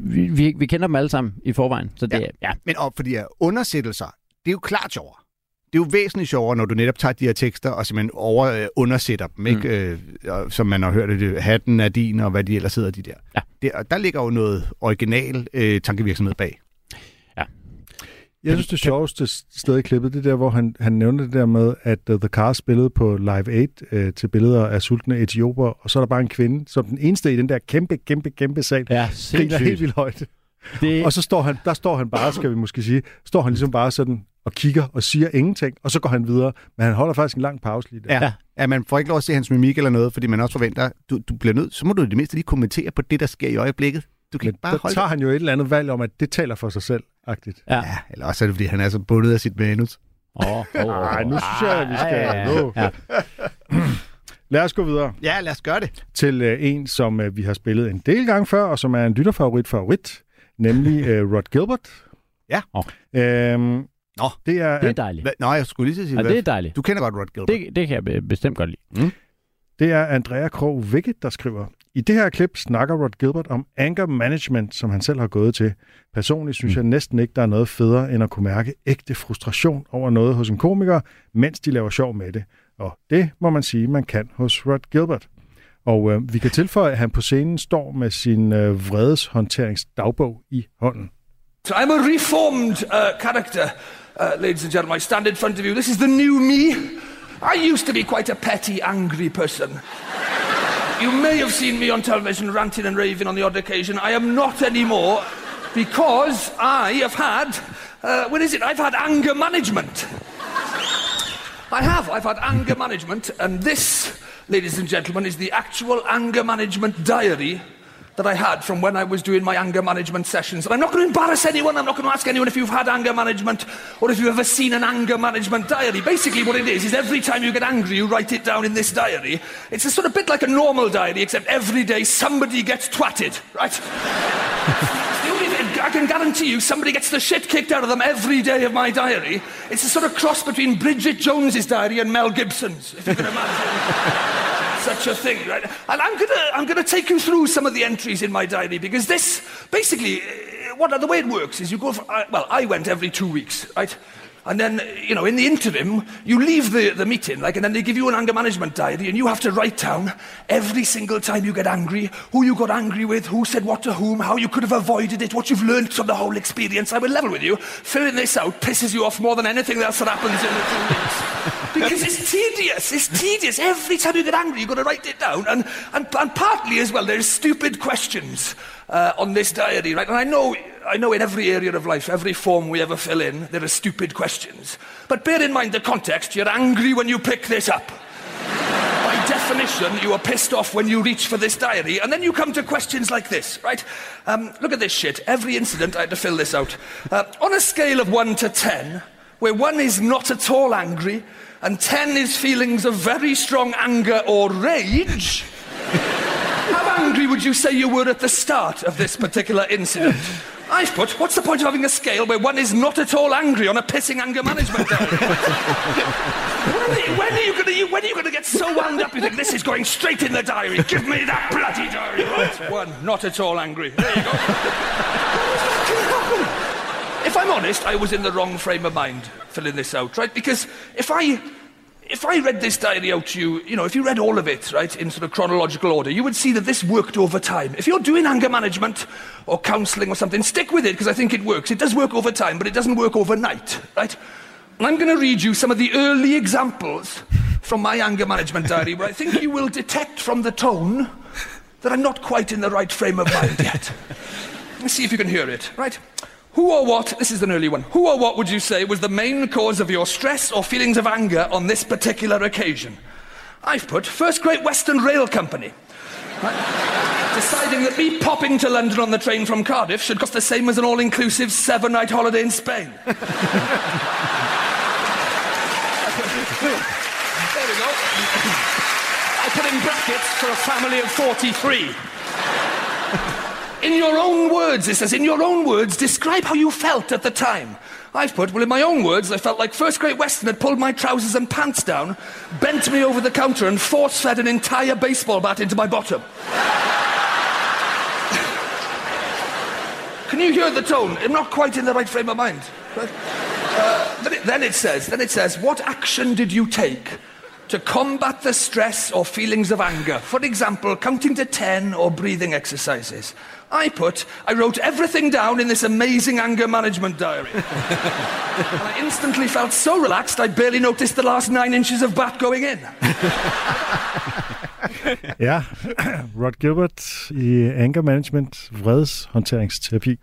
vi, vi, vi kender dem alle sammen i forvejen, så det Ja. ja. ja. Men op fordi at undersættelser, det er jo klart sjovere. Det er jo væsentligt sjovere, når du netop tager de her tekster og simpelthen over øh, undersætter dem, ikke? Øh, og, som man har hørt, det, hatten er din, og hvad de ellers hedder, de der. Ja. Og der ligger jo noget original øh, tankevirksomhed bag. Jeg synes, det sjoveste sted i klippet, det er der, hvor han, han nævnte det der med, at uh, The Cars spillede på Live 8 uh, til billeder af sultne etioper, og så er der bare en kvinde, som den eneste i den der kæmpe, kæmpe, kæmpe sal, Ja, griner sindssygt. helt vildt højt. Det, Og så står han, der står han bare, skal vi måske sige, står han ligesom bare sådan og kigger og siger ingenting, og så går han videre. Men han holder faktisk en lang pause lige der. Ja. ja. man får ikke lov at se hans mimik eller noget, fordi man også forventer, du, du bliver nødt, så må du i det mindste lige kommentere på det, der sker i øjeblikket. Du kan Men ikke bare der holde tager han jo et eller andet valg om, at det taler for sig selv, agtigt. ja. Ja, eller også er det, fordi han er så bundet af sit manus. Oh, oh, oh, Ej, nu synes jeg, at vi skal ja, ja, ja. Lad os gå videre Ja, lad os gøre det. til uh, en, som uh, vi har spillet en del gange før, og som er en lytterfavorit favorit, nemlig uh, Rod Gilbert. Ja. Øhm, Nå. det er, Det er dejligt. Hva? Nå, jeg skulle lige til at sige, Ja, hvad- det er dejligt. du kender godt Rod Gilbert. Det, det kan jeg be- bestemt godt lide. Det er Andrea Krog Wicket, der skriver. I det her klip snakker Rod Gilbert om anger management, som han selv har gået til. Personligt synes jeg næsten ikke, der er noget federe, end at kunne mærke ægte frustration over noget hos en komiker, mens de laver sjov med det. Og det må man sige, man kan hos Rod Gilbert. Og øh, vi kan tilføje, at han på scenen står med sin øh, vredeshåndteringsdagbog i hånden. So I'm a reformed uh, character, uh, ladies and gentlemen. I stand in front of you. This is the new me. I used to be quite a petty, angry person. You may have seen me on television ranting and raving on the odd occasion. I am not anymore because I have had, uh, what is it? I've had anger management. I have. I've had anger management, and this ladies and gentlemen, is the actual anger management diary that I had from when I was doing my anger management sessions. And I'm not going to embarrass anyone. I'm not going to ask anyone if you've had anger management or if you've ever seen an anger management diary. Basically, what it is, is every time you get angry, you write it down in this diary. It's a sort of bit like a normal diary, except every day somebody gets twatted, right? I can guarantee you somebody gets the shit kicked out of them every day of my diary. It's a sort of cross between Bridget Jones's diary and Mel Gibson's, if you can imagine such a thing, right? And I'm gonna, I'm gonna take you through some of the entries in my diary because this, basically, uh, what the way it works is you go for, well, I went every two weeks, right? And then, you know, in the interim, you leave the, the meeting, like, and then they give you an anger management diary, and you have to write down every single time you get angry, who you got angry with, who said what to whom, how you could have avoided it, what you've learned from the whole experience. I will level with you. Filling this out pisses you off more than anything else that happens in the two weeks. Because it's tedious. It's tedious. Every time you get angry, you've got to write it down. And, and, and partly as well, there's stupid questions uh, on this diary, right? And I know, I know in every area of life, every form we ever fill in, there are stupid questions. But bear in mind the context. You're angry when you pick this up. By definition, you are pissed off when you reach for this diary, and then you come to questions like this, right? Um, look at this shit. Every incident, I had to fill this out. Uh, on a scale of 1 to 10, where 1 is not at all angry, and 10 is feelings of very strong anger or rage, how angry would you say you were at the start of this particular incident? I've put, what's the point of having a scale where one is not at all angry on a pissing anger management diary? when, are you, when are you gonna get so wound up you think this is going straight in the diary? Give me that bloody diary. Right, one, not at all angry. There you go. if I'm honest, I was in the wrong frame of mind filling this out, right? Because if I if I read this diary out to you, you know, if you read all of it, right, in sort of chronological order, you would see that this worked over time. If you're doing anger management or counselling or something, stick with it because I think it works. It does work over time, but it doesn't work overnight, right? And I'm going to read you some of the early examples from my anger management diary where I think you will detect from the tone that I'm not quite in the right frame of mind yet. Let's see if you can hear it, right? Who or what, this is an early one, who or what would you say was the main cause of your stress or feelings of anger on this particular occasion? I've put First Great Western Rail Company. Right? Deciding that me popping to London on the train from Cardiff should cost the same as an all inclusive seven night holiday in Spain. there we go. I put in brackets for a family of 43. In your own words, it says, in your own words, describe how you felt at the time. I've put, well, in my own words, I felt like First Great Western had pulled my trousers and pants down, bent me over the counter, and force fed an entire baseball bat into my bottom. Can you hear the tone? I'm not quite in the right frame of mind. Right? Uh, then, it, then it says, then it says, what action did you take to combat the stress or feelings of anger? For example, counting to 10 or breathing exercises. I put, I wrote everything down in this amazing anger management diary. and I instantly felt so relaxed, I barely noticed the last nine inches of bat going in. Ja, Rod Gilbert i anger management, vredeshåndteringsterapi.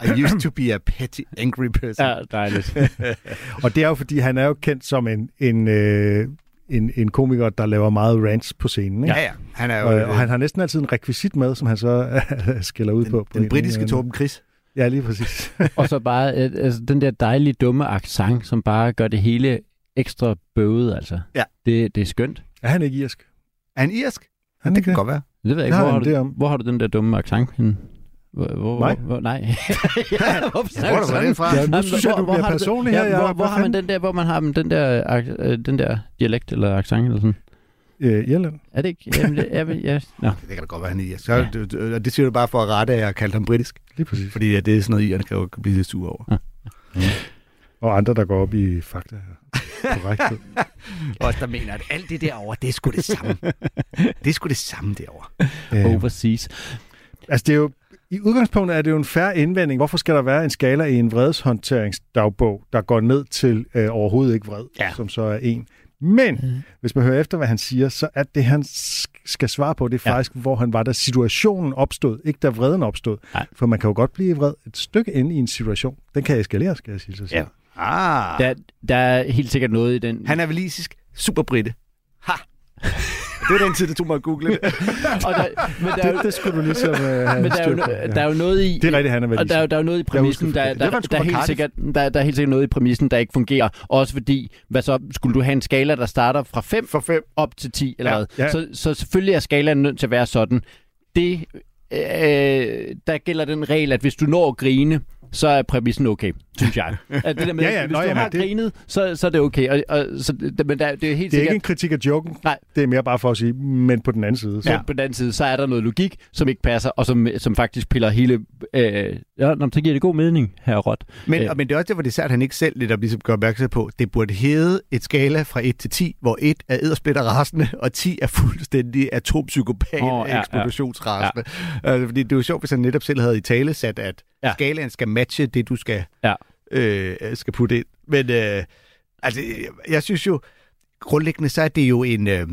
I used to be a petty, angry person. Ja, dejligt. Og det er jo, fordi han er jo kendt som en, en, øh, en, en komiker, der laver meget rants på scenen. Ikke? Ja, ja. Han er jo Og, øh, og han har næsten altid en rekvisit med, som han så skælder ud på. på den en britiske anden Torben Chris. Ja, lige præcis. Og så bare øh, altså, den der dejlige, dumme accent, som bare gør det hele ekstra bøvet, altså. Ja. Det, det er skønt. er han ikke irsk? Er han irsk? Han Ja, det ikke kan godt være. Det ved jeg Det ikke. har Hvor har, det du, om. hvor har du den der dumme accent henne? Hvor, hvor, Mig? Hvor, nej. ja, hvorfor Jeg tror, den fra. Ja, nu Jamen, synes jeg, du bliver du det? personlig her. Ja, hvor, hvad hvor har man den der, hvor man har den der, øh, den der dialekt eller accent eller sådan? Øh, Irland. Er det ikke? Jamen, det, er, ja, no. Det kan da godt være, han er irsk. Så, Ja. ja. det, og det siger du bare for at rette, at jeg har kaldt ham britisk. Lige præcis. Fordi at det er sådan noget, irerne kan jo blive lidt sur over. Og andre, der går op i fakta. Korrekthed. Også der mener, at alt det derovre, det er sgu det samme. det er sgu det samme derovre. Øh, Overseas. Altså, det er jo, i udgangspunktet er det jo en færre indvending. Hvorfor skal der være en skala i en vredeshåndteringsdagbog, der går ned til øh, overhovedet ikke vred, Ja. som så er en? Men mm. hvis man hører efter, hvad han siger, så er det, han sk- skal svare på, det er Ja. faktisk, hvor han var, da situationen opstod, ikke da vreden opstod. Nej. For man kan jo godt blive vred et stykke inde i en situation. Den kan eskalere, skal jeg sige. Så Ja. Ah. Der, der er helt sikkert noget i den... Han er valisisk. Super britte. Ha! Det var den tid, det tog mig at google det. Og der, men der er jo, Det, det skulle du ligesom uh, men der er, jo, der er jo noget i... Det er rigtigt, han er Og der, er der er jo noget i præmissen, der, der, der, der, er fra helt sikkert, der, der er helt sikkert noget i præmissen, der ikke fungerer. Også fordi, hvad så, skulle du have en skala, der starter fra 5 For fem. op til 10 eller Ja, hvad? ja. Så, så selvfølgelig er skalaen nødt til at være sådan. Det, øh, der gælder den regel, at hvis du når at grine, så er præmissen okay, synes jeg. At det der med, Ja, ja, hvis nå, du ja, har det- grinet, så, så er det okay. Og, og, så, det- men der, det er helt Det er sikkert... ikke en kritik af joken. Nej. Det er mere bare for at sige, men på den anden side. Så. Så på den anden side, så er der noget logik, som ikke passer, og som, som faktisk piller hele... Øh, ja, nå, så giver det god mening, her Rot. Men, Øh. men det er også derfor, det er særligt, at han ikke selv lidt ligesom gør opmærksom på, det burde hedde et skala fra 1 til 10, hvor 1 er eddersplitter rasende, og 10 er fuldstændig atompsykopat oh, ja, ja, ja. eksplosionsrasende. Ja. Altså, fordi det er jo sjovt, hvis han netop selv havde i tale sat, at Ja. skalaen skal matche det, du skal, Ja. øh, skal putte ind. Men øh, altså, jeg synes jo, grundlæggende så er det jo en, øh,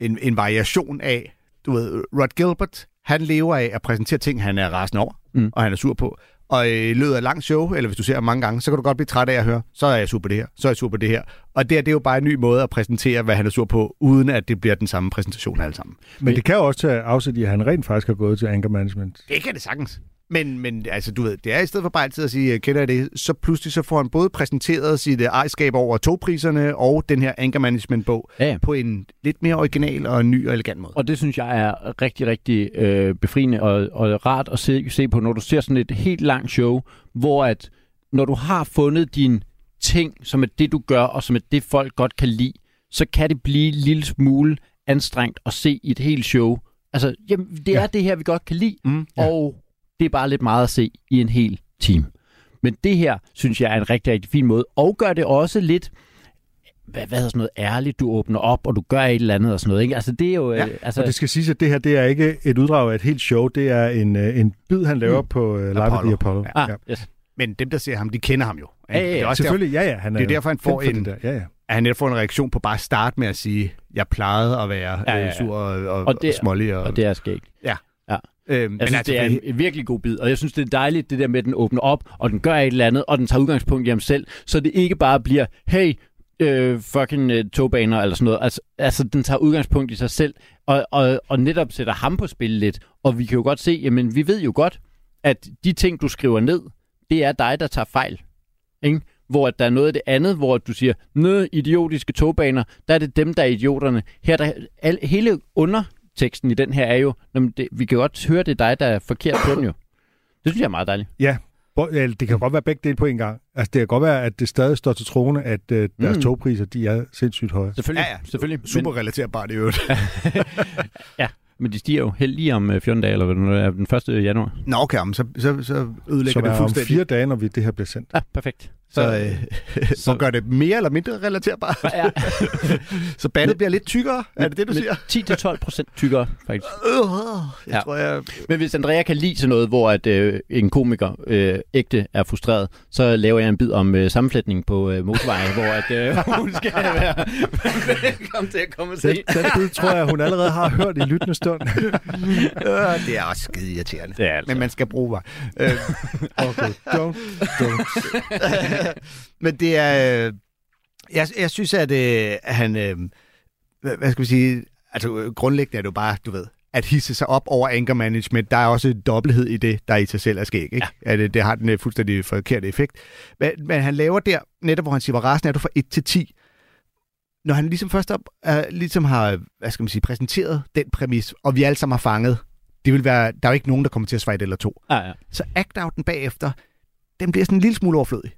en, en variation af, du ved, Rod Gilbert, han lever af at præsentere ting, han er rasende over, Mm. og han er sur på. Og i løbet af et langt show, eller hvis du ser mange gange, så kan du godt blive træt af at høre, så er jeg sur på det her, så er jeg sur på det her. Og det, her, det er jo bare en ny måde at præsentere, hvad han er sur på, uden at det bliver den samme præsentation alle sammen. Men det kan jo også tage afsæt i, at han rent faktisk har gået til anger management. Det kan det sagtens. Men, men altså, du ved, det er i stedet for bare altid at sige, kender jeg det, så pludselig så får han både præsenteret sit øh, ejerskab over togpriserne og den her anger management bog Ja, ja. på en lidt mere original og ny og elegant måde. Og det synes jeg er rigtig, rigtig øh, befriende og, og rart at se, se på, når du ser sådan et helt langt show, hvor at når du har fundet din ting, som er det, du gør, og som er det, folk godt kan lide, så kan det blive en lille smule anstrengt at se i et helt show. Altså, jamen, det er det her, vi godt kan lide, Mm, og det er bare lidt meget at se i en hel time. Men det her, synes jeg, er en rigtig, rigtig fin måde, og gør det også lidt, hvad, hvad hedder sådan noget, ærligt, du åbner op, og du gør et eller andet og sådan noget. Ikke? Altså, det er jo... Ja, øh, altså, Og det skal siges, at det her det er ikke et uddrag af et helt show. Det er en, øh, en bid, han laver mm. på uh, Live Apollo. Apollo. Ah, yes. Men dem, der ser ham, de kender ham jo. ikke? Ja, ja, ja. Det er også derfor, Selvfølgelig, ja, ja. Han er det er derfor, han får en- det Der. Ja, ja. at han netop får en reaktion på bare at starte med at sige, jeg plejede at være Ja, ja, ja, ja, ja. sur og, og, Og det- og smålig. Og, Og det er skægt. Øhm, Jeg synes, det er en, en virkelig god bid, og jeg synes, det er dejligt, det der med, at den åbner op, og den gør et eller andet, og den tager udgangspunkt i ham selv, så det ikke bare bliver, hey, øh, fucking øh, togbaner eller sådan noget. Altså, altså, den tager udgangspunkt i sig selv, og, og, og netop sætter ham på spil lidt. Og vi kan jo godt se, jamen, vi ved jo godt, at de ting, du skriver ned, det er dig, der tager fejl. Ikke? Hvor at der er noget af det andet, hvor du siger, nø, idiotiske togbaner, der er det dem, der er idioterne. Her er der, al, hele underteksten i den her er jo, jamen, det, vi kan godt høre, det er dig, der er forkert på den jo. Det synes jeg er meget dejligt. Ja, Det kan godt være begge dele på en gang. Altså, det kan godt være, at det stadig står til troende, at uh, deres Mm. togpriser, de er sindssygt høje. Selvfølgelig. Ja, ja. selvfølgelig. super relaterbart i øvrigt. Men, men de stiger jo helt lige om øh, 14 dage, eller hvad det er, den 1. januar. Nå, okay, men så, så, så ødelægger Som det er om fuldstændig. fire dage, når vi, det her bliver sendt. Ja, perfekt. Så, øh, så gør det mere eller mindre relaterbart. Ja. så bandet bliver lidt tykkere, er det det, du siger? 10-12 procent tykkere, faktisk. Øh, jeg Ja. tror, jeg... Men hvis Andrea kan lide sådan noget, hvor at, øh, en komiker øh, ægte er frustreret, så laver jeg en bid om øh, sammenflætning på øh, motorvejen, hvor at, øh, hun skal være velkommen til at komme og se. Den, den bid tror jeg, hun allerede har hørt i lyttende stund. Øh, det er også skide irriterende. Det er altså. Men man skal bruge mig. Øh, Okay, don't, don't. Men det er... øh, Jeg, jeg synes, at øh, han... Øh, hvad skal vi sige? Altså, grundlæggende er det jo bare, du ved, at hisse sig op over anger management. Der er også en dobbelthed i det, der i sig selv er skæg. Ikke? Ja. At, øh, det har den fuldstændig forkerte effekt. Men, men han laver der, netop hvor han siger, hvor rasen er du fra 1 til 10. Når han ligesom først op, uh, ligesom har, hvad skal man sige, præsenteret den præmis, og vi alle sammen har fanget, det vil være, der er jo ikke nogen, der kommer til at svare et eller to Ja, ja. så act-outen bagefter, den bliver sådan en lille smule overflødig.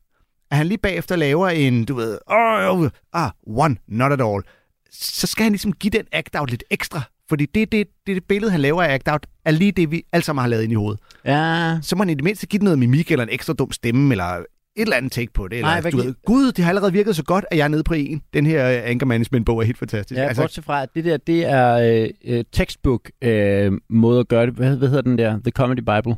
At han lige bagefter laver en, du ved, oh, ah, one, not at all. Så skal han ligesom give den act-out lidt ekstra. Fordi det, det, det, det billede, han laver af act-out, er lige det, vi alle sammen har lavet ind i hovedet. ja. Så må han i det mindste give den noget mimik, eller en ekstra dum stemme, eller et eller andet take på det. Eller, Nej, hvad du ved, Gud, det har allerede virket så godt, at jeg er nede på en. Den her øh, anger management-bog er helt fantastisk. Ja, altså, bortset fra, at det der, det er øh, øh, textbook øh, måde at gøre det. Hvad, hvad hedder den der? The Comedy Bible.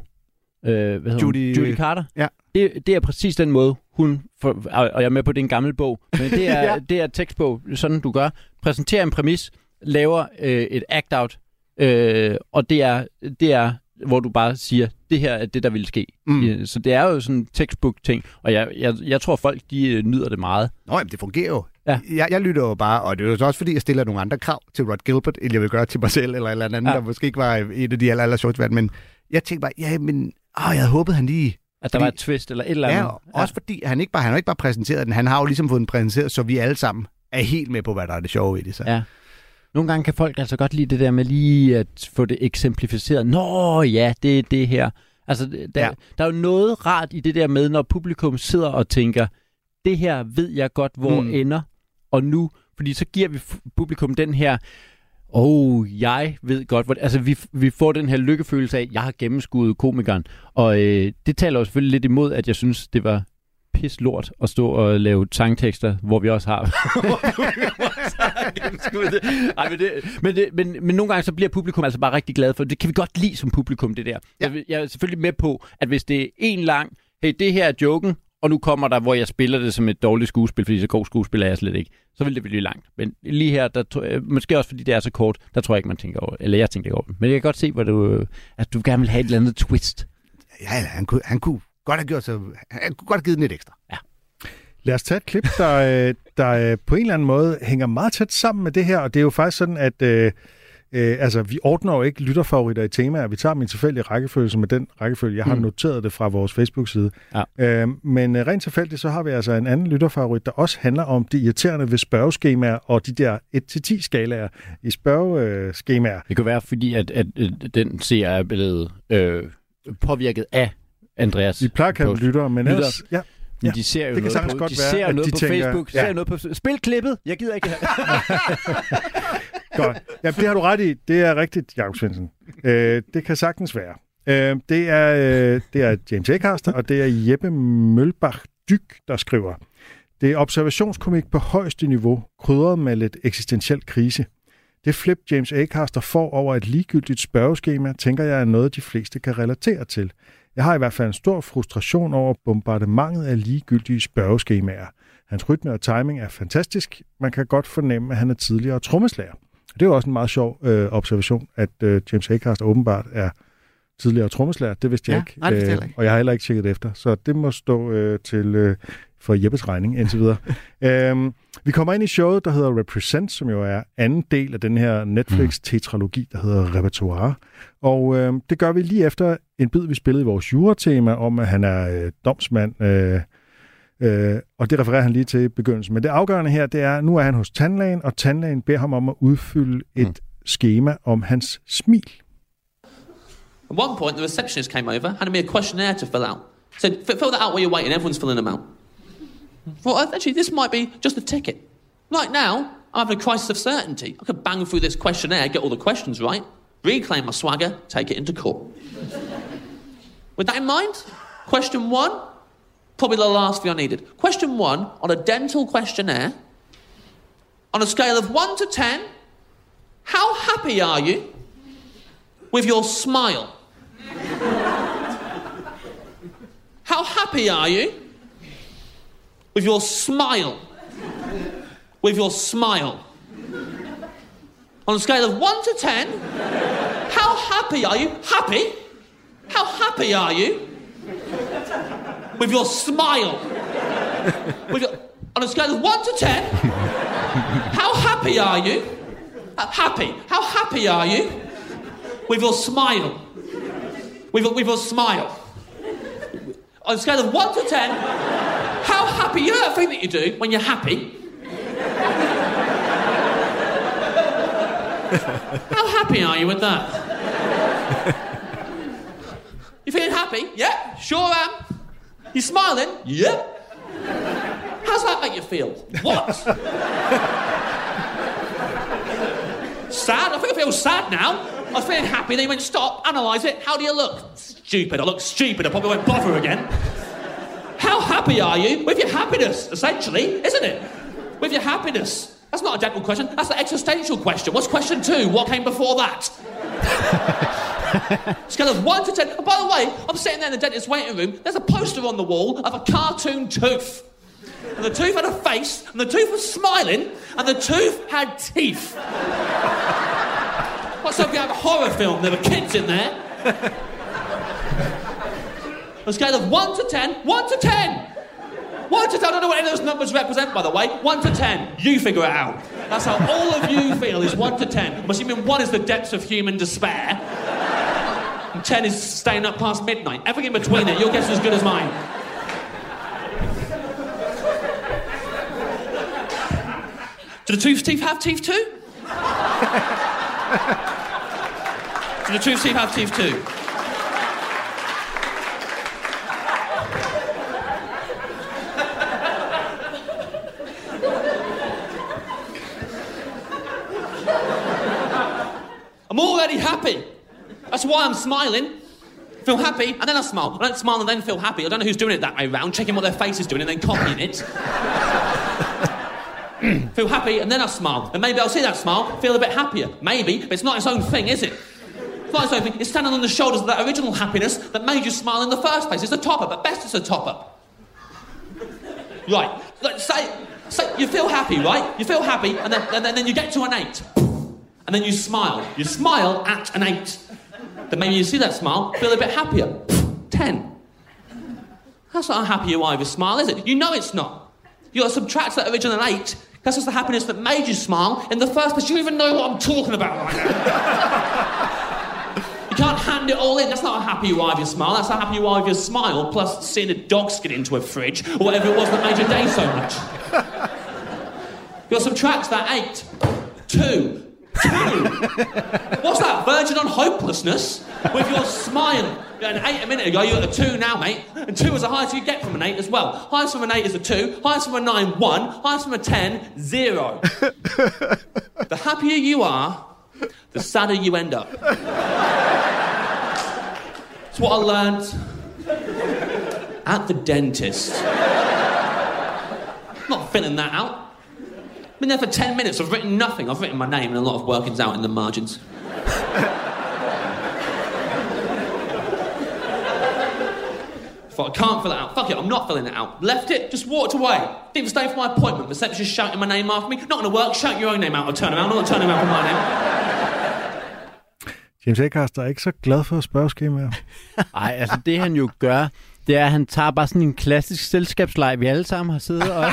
Øh, hvad hedder Judy- hun? Judy Carter. Ja. Det, det er præcis den måde, hun... For, og jeg er med på, at det er en gammel bog. Men det er, Ja. det er tekstbog, sådan du gør. Præsenterer en præmis, laver øh, et act-out, øh, og det er, det er, hvor du bare siger, det her er det, der vil ske. Mm. Så det er jo sådan en textbook-ting, og jeg, jeg, jeg tror, folk de øh, nyder det meget. Nå, jamen, det fungerer jo Ja. Jeg, jeg lytter jo bare, og det er jo så også fordi, jeg stiller nogle andre krav til Rod Gilbert, end jeg vil gøre til mig selv, eller eller andet, Ja. der måske ikke var et af de aller, aller valg. Men jeg tænkte bare, ja, men åh, jeg havde håbet, han lige... At der Fordi- var et twist eller et eller andet. Ja, og også fordi han ikke bare, han har ikke bare præsenteret den, han har jo ligesom fået den præsenteret, så vi alle sammen er helt med på, hvad der er det sjove i det. Så. Ja. Nogle gange kan folk altså godt lide det der med lige at få det eksemplificeret. Nå ja, det er det her. Altså, der, ja. Der er jo noget rart i det der med, når publikum sidder og tænker, det her ved jeg godt, hvor mm. Ender, og nu, fordi så giver vi publikum den her, oh, jeg ved godt, hvor, altså vi, vi får den her lykkefølelse af, jeg har gennemskuddet komikeren, og øh, det taler jo selvfølgelig lidt imod, at jeg synes, det var pis lort at stå og lave sangtekster, hvor vi også har. Ej, men, det, men, det, men, men nogle gange så bliver publikum altså bare rigtig glad for, det kan vi godt lide som publikum, det der. Ja. Jeg, jeg er selvfølgelig med på, at hvis det er en lang, hey, det her er joken, og nu kommer der, hvor jeg spiller det som et dårligt skuespil, fordi så god skuespil er jeg slet ikke, så vil det blive langt. Men lige her, der, jeg- måske også fordi det er så kort, der tror jeg ikke, man tænker over eller jeg tænker ikke over det. Men jeg kan godt se, hvor du, at du gerne vil have et eller andet twist. Ja, ja, han kunne, han kunne godt have gjort så, han kunne godt have givet den lidt ekstra. Lad os tage et klip, der, øh, der øh, på en eller anden måde hænger meget tæt sammen med det her, og det er jo faktisk sådan, at øh, øh, altså, vi ordner jo ikke lytterfavoritter i temaer. Vi tager min tilfældige rækkefølge med den rækkefølge. Jeg har Mm. noteret det fra vores Facebook-side. Ja. Øh, men øh, rent tilfældigt, så har vi altså en anden lytterfavorit, der også handler om det irriterende ved spørgeskemaer og de der 1-10 skalaer i spørgeskemaer. Det kan være, fordi at, at, at den ser er blevet øh, påvirket af Andreas. Vi plejer at kalde lyttere, men Lytter. ellers... Ja. Men Ja, de ser jo det noget på, de være, ser noget de på tænker- Facebook, de ja. ser noget på... Spil klippet! Jeg gider ikke det her. Godt. Ja, det har du ret i. Det er rigtigt, Jakob Svendsen. Øh, det kan sagtens være. Øh, det, er, øh, det er James Acaster, og det er Jeppe Mølbach Dyk, der skriver. Det er observationskomik på højeste niveau, krydret med lidt eksistentiel krise. Det flip, James Acaster får over et ligegyldigt spørgeskema, tænker jeg er noget, de fleste kan relatere til. Jeg har i hvert fald en stor frustration over bombardementet af ligegyldige spørgeskemaer. Hans rytme og timing er fantastisk. Man kan godt fornemme, at han er tidligere trommeslager. Det er jo også en meget sjov øh, observation, at øh, James Acaster åbenbart er tidligere trommeslager. Det vidste jeg Ja, ikke. nej, det vidste jeg Øh, ikke. Og jeg har heller ikke tjekket det efter. Så det må stå øh, til øh, for Jeppes regning indtil videre. øhm, vi kommer ind i showet, der hedder Represent, som jo er anden del af den her Netflix-tetralogi, der hedder Repertoire. Og øh, det gør vi lige efter en bid, vi spillede i vores juretema om, at han er øh, domsmand. Øh, øh, og det refererer han lige til i begyndelsen. Men det afgørende her, det er, nu er han hos tandlægen, og tandlægen beder ham om at udfylde et Mm. skema om hans smil. At one point, the receptionist came over, handed me a questionnaire to fill out. Said, "F- fill that out while you're waiting, everyone's filling them out. Well, actually, this might be just a ticket. Right now, I'm having a crisis of certainty. I could bang through this questionnaire, get all the questions right, reclaim my swagger, take it into court. With that in mind, question one, probably the last thing I needed. Question one on a dental questionnaire, on a scale of one to ten, how happy are you with your smile? How happy are you with your smile? With your smile. On a scale of 1 to 10, how happy are you? Happy? How happy are you with your smile? With your, on a scale of 1 to 10, how happy are you? Uh, happy. How happy are you with your smile? With, with your smile. On a scale of 1 to 10, how happy, you that thing that you do when you're happy? how happy are you with that? You feeling happy? Yeah, sure am. You smiling? Yep. How's that make you feel? What? sad? I think I feel sad now. I was feeling happy, then you went, stop, analyse it. How do you look? Stupid. I look stupid. I probably won't bother again. How happy are you with your happiness, essentially, isn't it? With your happiness. That's not a dental question, that's an existential question. What's question two? What came before that? Scale of one to ten. And by the way, I'm sitting there in the dentist's waiting room. There's a poster on the wall of a cartoon tooth. And the tooth had a face, and the tooth was smiling, and the tooth had teeth. What's up? You have a horror film. There were kids in there. On a scale of 1 to 10, 1 to 10. One to ten. I don't know what any of those numbers represent, by the way. One to ten. You figure it out. That's how all of you feel is one to ten. I'm assuming one is the depths of human despair. And ten is staying up past midnight. Everything in between it, your guess is as good as mine. Do the tooth teeth have teeth too? Do the tooth teeth have teeth too? I'm already happy. That's why I'm smiling. Feel happy and then I smile. I don't smile and then feel happy. I don't know who's doing it that way round, checking what their face is doing and then copying it. feel happy and then I smile. And maybe I'll see that smile, feel a bit happier. Maybe, but it's not its own thing, is it? It's not its own thing. It's standing on the shoulders of that original happiness that made you smile in the first place. It's a top up. At best, it's a top up. Right. Like, say, say you feel happy, right? You feel happy, and then, and then, then you get to an eight. And then you smile. You smile at an eight. Then maybe you see that smile, feel a bit happier. 10. That's not how happy you are with a smile, is it? You know it's not. You've got to subtract that original 8. That's just the happiness that made you smile in the first place. You even know what I'm talking about right now. you can't hand it all in. That's not how happy you are with your smile. That's how happy you are with your smile, plus seeing a dog get into a fridge or whatever it was that made your day so much. You'll subtract that 8. 2 What's that? Virgin on hopelessness? With your smile. An eight a minute ago, you're at a two now, mate. And two is the highest you get from an eight as well. Highest from an eight is a two. Highest from a nine, one. Highest from a ten, zero. the happier you are, the sadder you end up. It's what I learned at the dentist. Not filling that out. I've been there for 10 minutes, I've written nothing. I've written my name and a lot of workings out in the margins. Thought I can't fill it out. Fuck it, I'm not filling it out. Left it, just walked away. Didn't even stay for my appointment. Receptionist shouting my name after me. Not gonna work, shout your own name out. I'll turn around, I'll turn around for my name. James Acaster er ikke så glad for spørgeskemaer. Nej, altså det han jo gør, det er, at han tager bare sådan en klassisk selskabsleg, vi alle sammen har siddet og...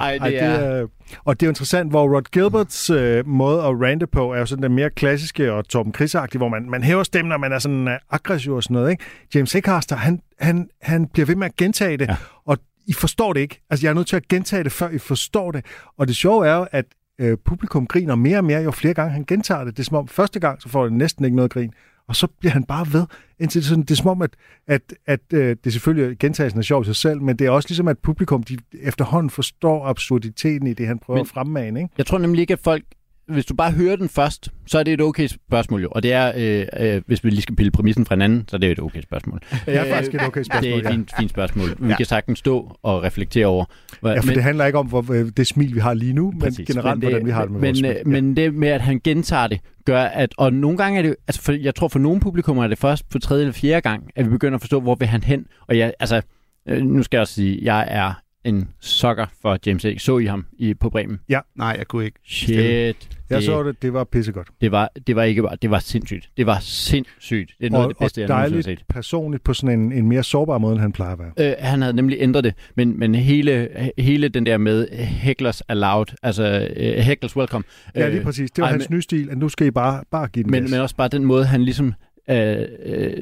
Ej, det, Ej, er... er... Og det er jo interessant, hvor Rod Gilberts øh, måde at rante på er jo sådan den mere klassiske og Torben chris hvor man, man hæver stemmen, og man er sådan uh, aggressiv og sådan noget. Ikke? James Acaster, han, han, han bliver ved med at gentage det, ja. og I forstår det ikke. Altså, jeg er nødt til at gentage det, før I forstår det. Og det sjove er jo, at øh, publikum griner mere og mere, jo flere gange han gentager det. Det er som om, første gang, så får det næsten ikke noget grin. Og så bliver han bare ved, indtil det, sådan, det er som om, at, at, at øh, det selvfølgelig gentagelsen er sjov i sig selv, men det er også ligesom, at publikum de efterhånden forstår absurditeten i det, han prøver Men- at fremmane. Ikke? Jeg tror nemlig ikke, at folk... Hvis du bare hører den først, så er det et okay spørgsmål jo. Og det er, øh, øh, hvis vi lige skal pille præmissen fra en anden, så er det et okay spørgsmål. Det er faktisk et okay spørgsmål, Det er et ja. fint, fint spørgsmål. Vi Ja. kan sagtens stå og reflektere over. hvad- Ja, for det handler ikke om hvor, øh, det smil, vi har lige nu, men Præcis. generelt, hvordan vi har det med men, vores øh, smil. Men det med, at han gentager det, gør, at... Og nogle gange er det altså for, Jeg tror, for nogle publikummer er det først på tredje eller fjerde gang, at vi begynder at forstå, hvor vil han hen. Og jeg, altså, øh, nu skal jeg også sige, jeg er en sokker for James A. Så I ham i, på Bremen? Ja. Nej, jeg kunne ikke. Jeg Det- så det, det var pissegodt. Det var, det var ikke bare, det var sindssygt. Det var sindssygt. Det er noget og, af det bedste, og jeg nogensinde har set. personligt på sådan en, en mere sårbar måde, end han plejer at være. Øh, han havde nemlig ændret det, men, men hele, hele den der med hecklers allowed, altså øh, hecklers welcome. Ja, lige præcis. Det var ej, hans men- nye stil, at nu skal I bare, bare give den Men, gas. men også bare den måde, han ligesom... Øh, øh,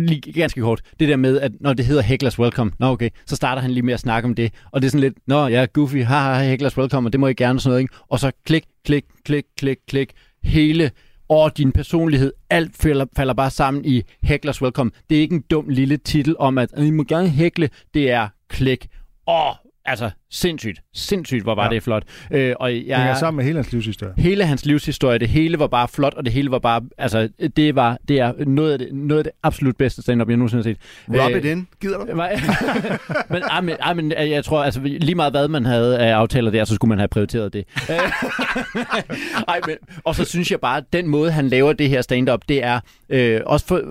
lige ganske kort. Det der med, at når det hedder Hecklers Welcome, nå okay, så starter han lige med at snakke om det. Og det er sådan lidt, nå ja, Goofy, haha, Hecklers Welcome, og det må I gerne og sådan noget, ikke? Og så klik, klik, klik, klik, klik. Hele og din personlighed, alt falder, falder bare sammen i Hecklers Welcome. Det er ikke en dum lille titel om, at I må gerne hækle. Det er klik. Åh, altså sindssygt. Sindssygt, hvor var Ja. det flot. Øh, og Det hænger jeg, sammen med hele hans livshistorie. hele hans livshistorie, det hele var bare flot, og det hele var bare, altså, det var, det er noget af det, noget af det absolut bedste stand-up, jeg nogensinde har set. Rub Øh, it in. Gider du? men, ej, men, ej, men øh, jeg tror, altså lige meget hvad man havde af aftaler der, så skulle man have prioriteret det. Øh, ej, men, og så synes jeg bare, at den måde, han laver det her stand-up, det er øh, også for...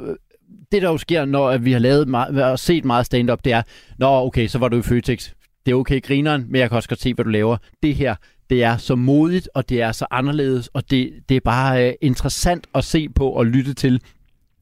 Det, der jo sker, når vi har lavet meget, og set meget stand-up, det er, Nå, okay, så var du i Føtex. Det er okay, grineren, men jeg kan også godt se, hvad du laver. Det her, det er så modigt, og det er så anderledes, og det, det er bare øh, interessant at se på og lytte til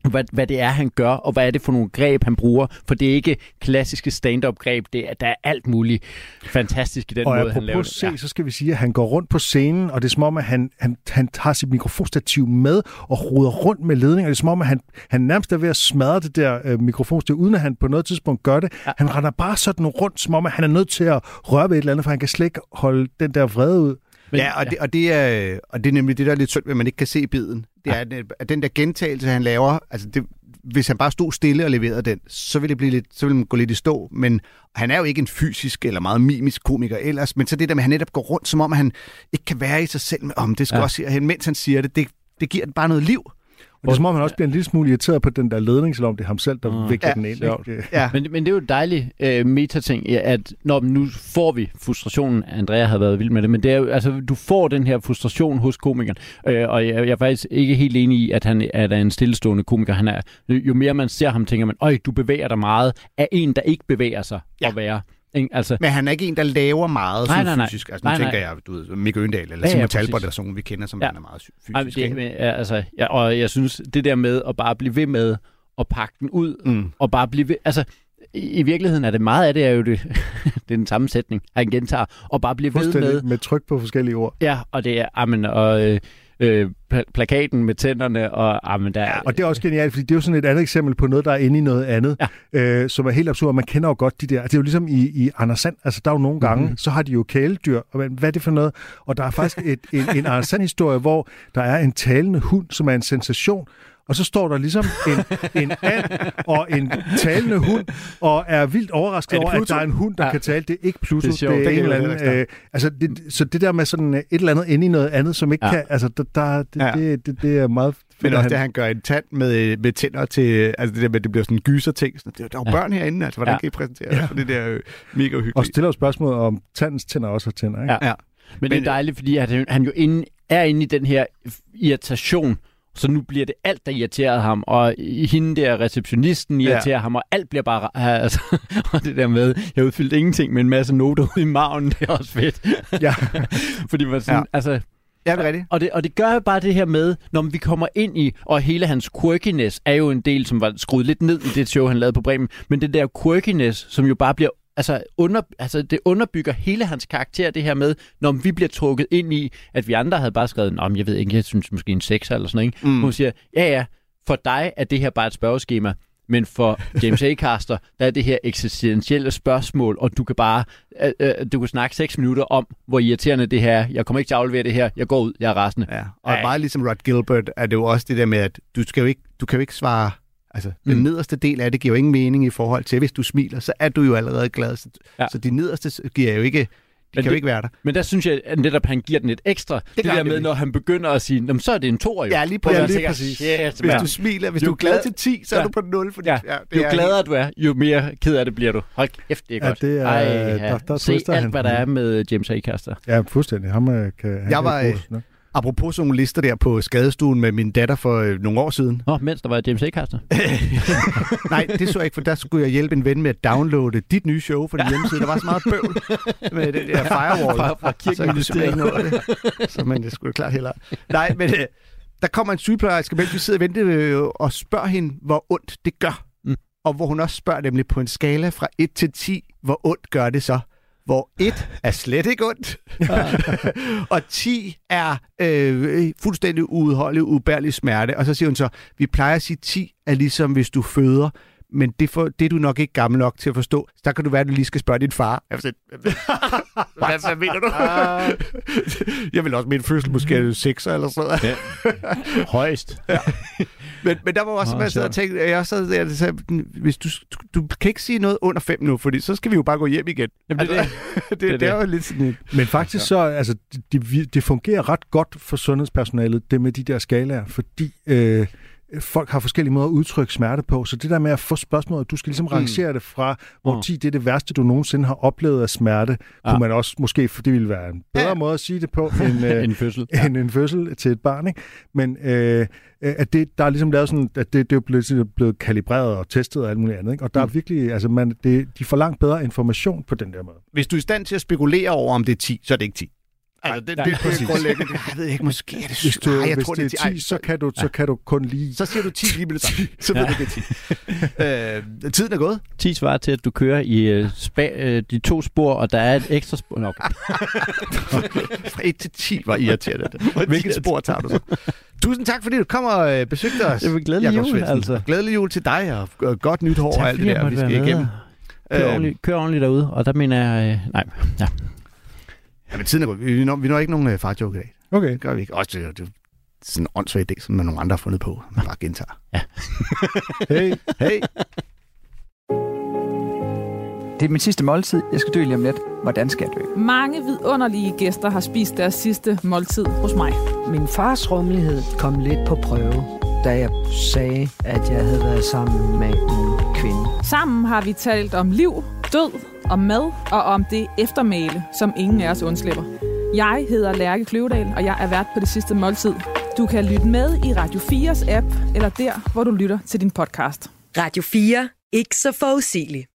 hvad, hvad det er, han gør, og hvad er det for nogle greb, han bruger. For det er ikke klassiske stand-up greb. Det er, der er alt muligt fantastisk i den og måde, han laver det. se, så skal vi sige, at han går rundt på scenen, og det er som om, at han, han, han tager sit mikrofonstativ med og ruder rundt med ledninger. Det er som om, at han, han nærmest er ved at smadre det der øh, mikrofonstativ, uden at han på noget tidspunkt gør det. Ja. Han render bare sådan rundt, som om, at han er nødt til at røre ved et eller andet, for han kan slet ikke holde den der vrede ud. Men, ja, og, Det, og, det er, og det er nemlig det, der er lidt synd, at man ikke kan se biden. Det er, at- den der gentagelse, han laver, altså det, hvis han bare stod stille og leverede den, så ville det blive lidt, så ville man gå lidt i stå. Men han er jo ikke en fysisk eller meget mimisk komiker ellers, men så det der med, at han netop går rundt, som om han ikke kan være i sig selv, om det skal Ja. ja. også herhen, mens han siger det, det, det giver bare noget liv. Og det er som om, han også bliver en lille smule irriteret på den der ledning, selvom det er ham selv, der Ah, vikler ja, den ind. Ikke? Ja. Men, men det er jo et dejligt øh, metating, at når nu får vi frustrationen, Andrea har været vild med det, men det er jo, altså, du får den her frustration hos komikeren, øh, og jeg, jeg er faktisk ikke helt enig i, at han at er en stillestående komiker. Han er, jo mere man ser ham, tænker man, øj, du bevæger dig meget, af en, der ikke bevæger sig. Ja. at være. Ikke? Altså, Men han er ikke en, der laver meget Nej, nej, nej, nej. fysisk. Altså, nu Nej, nej. tænker jeg, du ved, Mikke Øgendal eller Ja, ja, ja, Simon præcis. Talbot, eller sådan, vi kender, som Ja. ja. han er meget fysisk. ej, men det, men, ja, altså, ja, og jeg synes, det der med at bare blive ved med at pakke den ud, Mm. og bare blive ved, altså, i, i virkeligheden er det meget af det, er jo det, det er den samme sætning, han gentager, og bare blive ved med, med tryk på forskellige ord. Ja, og det er, amen, og øh, øh, pla- plakaten med tænderne, og amen, der er... Og det er også genialt, fordi det er jo sådan et andet eksempel på noget, der er inde i noget andet, ja. øh, som er helt absurd. Man kender jo godt de der. Det er jo ligesom i, i Anders Sand. Altså, der er jo nogle gange, mm-hmm. så har de jo kæledyr. Og hvad hvad er det for noget? Og der er faktisk et, en, en Anders Sand-historie, hvor der er en talende hund, som er en sensation. Og så står der ligesom en, en and og en talende hund, og er vildt overrasket Er det over, at der er en hund, der Ja. ja. kan tale. Det er ikke Pluto, Det er det, sjovt. det er Det en eller anden... Øh, altså, det, så det der med sådan øh, et eller andet inde i noget andet, som ikke Ja. ja. kan... Altså, der, der, det, Ja. ja. det, det, det er meget... Men også at det, han gør en tand med, med tænder til... Altså det der med, at det bliver sådan en gyser ting. Sådan, der, der er jo Ja. børn herinde, altså. Hvordan Ja. ja. kan I præsentere det? For det der øh, mega Og uhyggeligt. stiller jo spørgsmål om tandens tænder også har tænder, ikke? Ja. Ja. Men det er Men- dejligt, fordi at han, han jo inde, er inde i den her irritation, så nu bliver det alt, der irriterer ham, og hende der receptionisten irriterer ja. ham, og alt bliver bare... Altså, og det der med, jeg udfyldte ingenting med en masse noter ude i maven, det er også fedt. Ja. fordi man sådan, ja. Altså, Ja, det er rigtigt. og det, og det gør jo bare det her med, når vi kommer ind i, og hele hans quirkiness er jo en del, som var skruet lidt ned i det show, han lavede på Bremen, men det der quirkiness, som jo bare bliver, altså, under, altså det underbygger hele hans karakter, det her med, når vi bliver trukket ind i, at vi andre havde bare skrevet, om jeg ved ikke, jeg synes måske en 6 eller sådan noget, ikke? Mm. Hun siger, ja ja, for dig er det her bare et spørgeskema, men for James A. Caster, der er det her eksistentielle spørgsmål, og du kan bare, øh, øh, du kan snakke 6 minutter om, hvor irriterende det her er. Jeg kommer ikke til at aflevere det her. Jeg går ud, jeg er rasende. Ja. Og Ej. meget ligesom Rod Gilbert er det jo også det der med, at du, skal jo ikke, du kan jo ikke svare... Altså, mm. den Mm. nederste del af det giver jo ingen mening i forhold til, hvis du smiler, så er du jo allerede glad. Så, Ja. ja. så de nederste giver jo ikke... De Men kan jo det- ikke være der. Men der synes jeg at netop, han giver den et ekstra. Det, det gør der med, når han begynder at sige, "Nå, så er det en tor jo. Ja, lige Hvor man præcis. tænker, præcis. Shit, Hvis du smiler, hvis Jo du er glad glad- til 10, så er Ja. du på 0. Fordi, Ja. det jo er gladere du er, jo mere ked af det bliver du. Hold kæft, det er Ja, godt. det er- Ej, der- der Se alt, han hvad der er med James A. Caster. Ja, fuldstændig. Ham øh, kan, han Jeg kan var, noget. Apropos sådan nogle lister der på skadestuen med min datter for øh, nogle år siden. Nå, mens der var James A. Caster. Nej, det så jeg ikke, for der skulle jeg hjælpe en ven med at downloade dit nye show fra din hjemmeside. Der var så meget bøvl med det der firewall. Fra- fra så ikke nå det. Så, men det skulle klart hellere. Nej, men øh, der kommer en sygeplejerske, mens vi sidder og venter øh, og spørger hende, hvor ondt det gør. Mm. Og hvor hun også spørger nemlig på en skala fra 1 til 10, hvor ondt gør det så? Hvor 1 er slet ikke ondt, og 10 er øh, fuldstændig uudholdelig, ubærlig smerte. Og så siger hun så, vi plejer at sige 10 er ligesom hvis du føder, men det, for, det er du nok ikke gammel nok til at forstå. Så der kan du være, at du lige skal spørge din far. Jeg sådan, hvad, hvad mener du? jeg vil også en fødsel måske er det 6 eller sådan noget. Højst. Men, men der var også, man sad og tænkte, jeg sad der og sagde, hvis du, du, du kan ikke sige noget under 5 nu, fordi så skal vi jo bare gå hjem igen. Jamen, det er det. det, det, det, det. er jo lidt sådan et... Men faktisk så, altså, det, det, det fungerer ret godt for sundhedspersonalet, det med de der skalaer, fordi øh, folk har forskellige måder at udtrykke smerte på. Så det der med at få spørgsmålet, du skal ligesom rangere det fra, hvor Mm. 10 det er det værste, du nogensinde har oplevet af smerte, Ja. kunne man også måske, for det ville være en bedre Ja. måde at sige det på, end, øh, En fødsel. end en fødsel til et barn. Ikke? Men øh, øh, at det, der er ligesom lavet sådan, at det, det er blevet, blevet kalibreret og testet og alt muligt andet. Ikke? Og der er Mm. virkelig, altså man, det, de får langt bedre information på den der måde. Hvis du er i stand til at spekulere over, om det er 10, så er det ikke 10. Altså, det, Nej, det, det, er grundlæggende. Jeg ved ikke, måske er det Hvis, syv. du, Nej, jeg hvis tror, det det er 10, så kan du, så kan du kun lige... Så siger du 10 lige med det samme. Så ved du, det er 10. øh, tiden er gået. 10 svarer til, at du kører i øh, spa, øh, de to spor, og der er et ekstra spor. Nå, Okay. Fra 1 til 10 var irriterende. Hvilket spor tager du så? Tusind tak, fordi du kom og øh, besøgte os. Det var glædelig jul, Svendsen. altså. Glædelig jul til dig, og og godt nyt hår og alt det der, vi skal igennem. Kør, Øh, ordentligt, kør ordentligt derude, og der mener jeg... Øh, nej, ja. Ja, men tiden er gået. Vi når, vi når ikke nogen øh, farjoke i dag. Okay. Det gør vi ikke. Også det, det er sådan en åndssvag idé, som nogle andre har fundet på. Man bare gentager. Hey. Hey. Det er min sidste måltid. Jeg skal dø lige om lidt. Hvordan skal jeg dø? Mange vidunderlige gæster har spist deres sidste måltid hos mig. Min fars rummelighed kom lidt på prøve, da jeg sagde, at jeg havde været sammen med en kvinde. Sammen har vi talt om liv, død, om mad og om det eftermæle, som ingen af os undslipper. Jeg hedder Lærke Kløvedal, og jeg er vært på det sidste måltid. Du kan lytte med i Radio 4's app, eller der, hvor du lytter til din podcast. Radio 4. Ikke så forudsigeligt.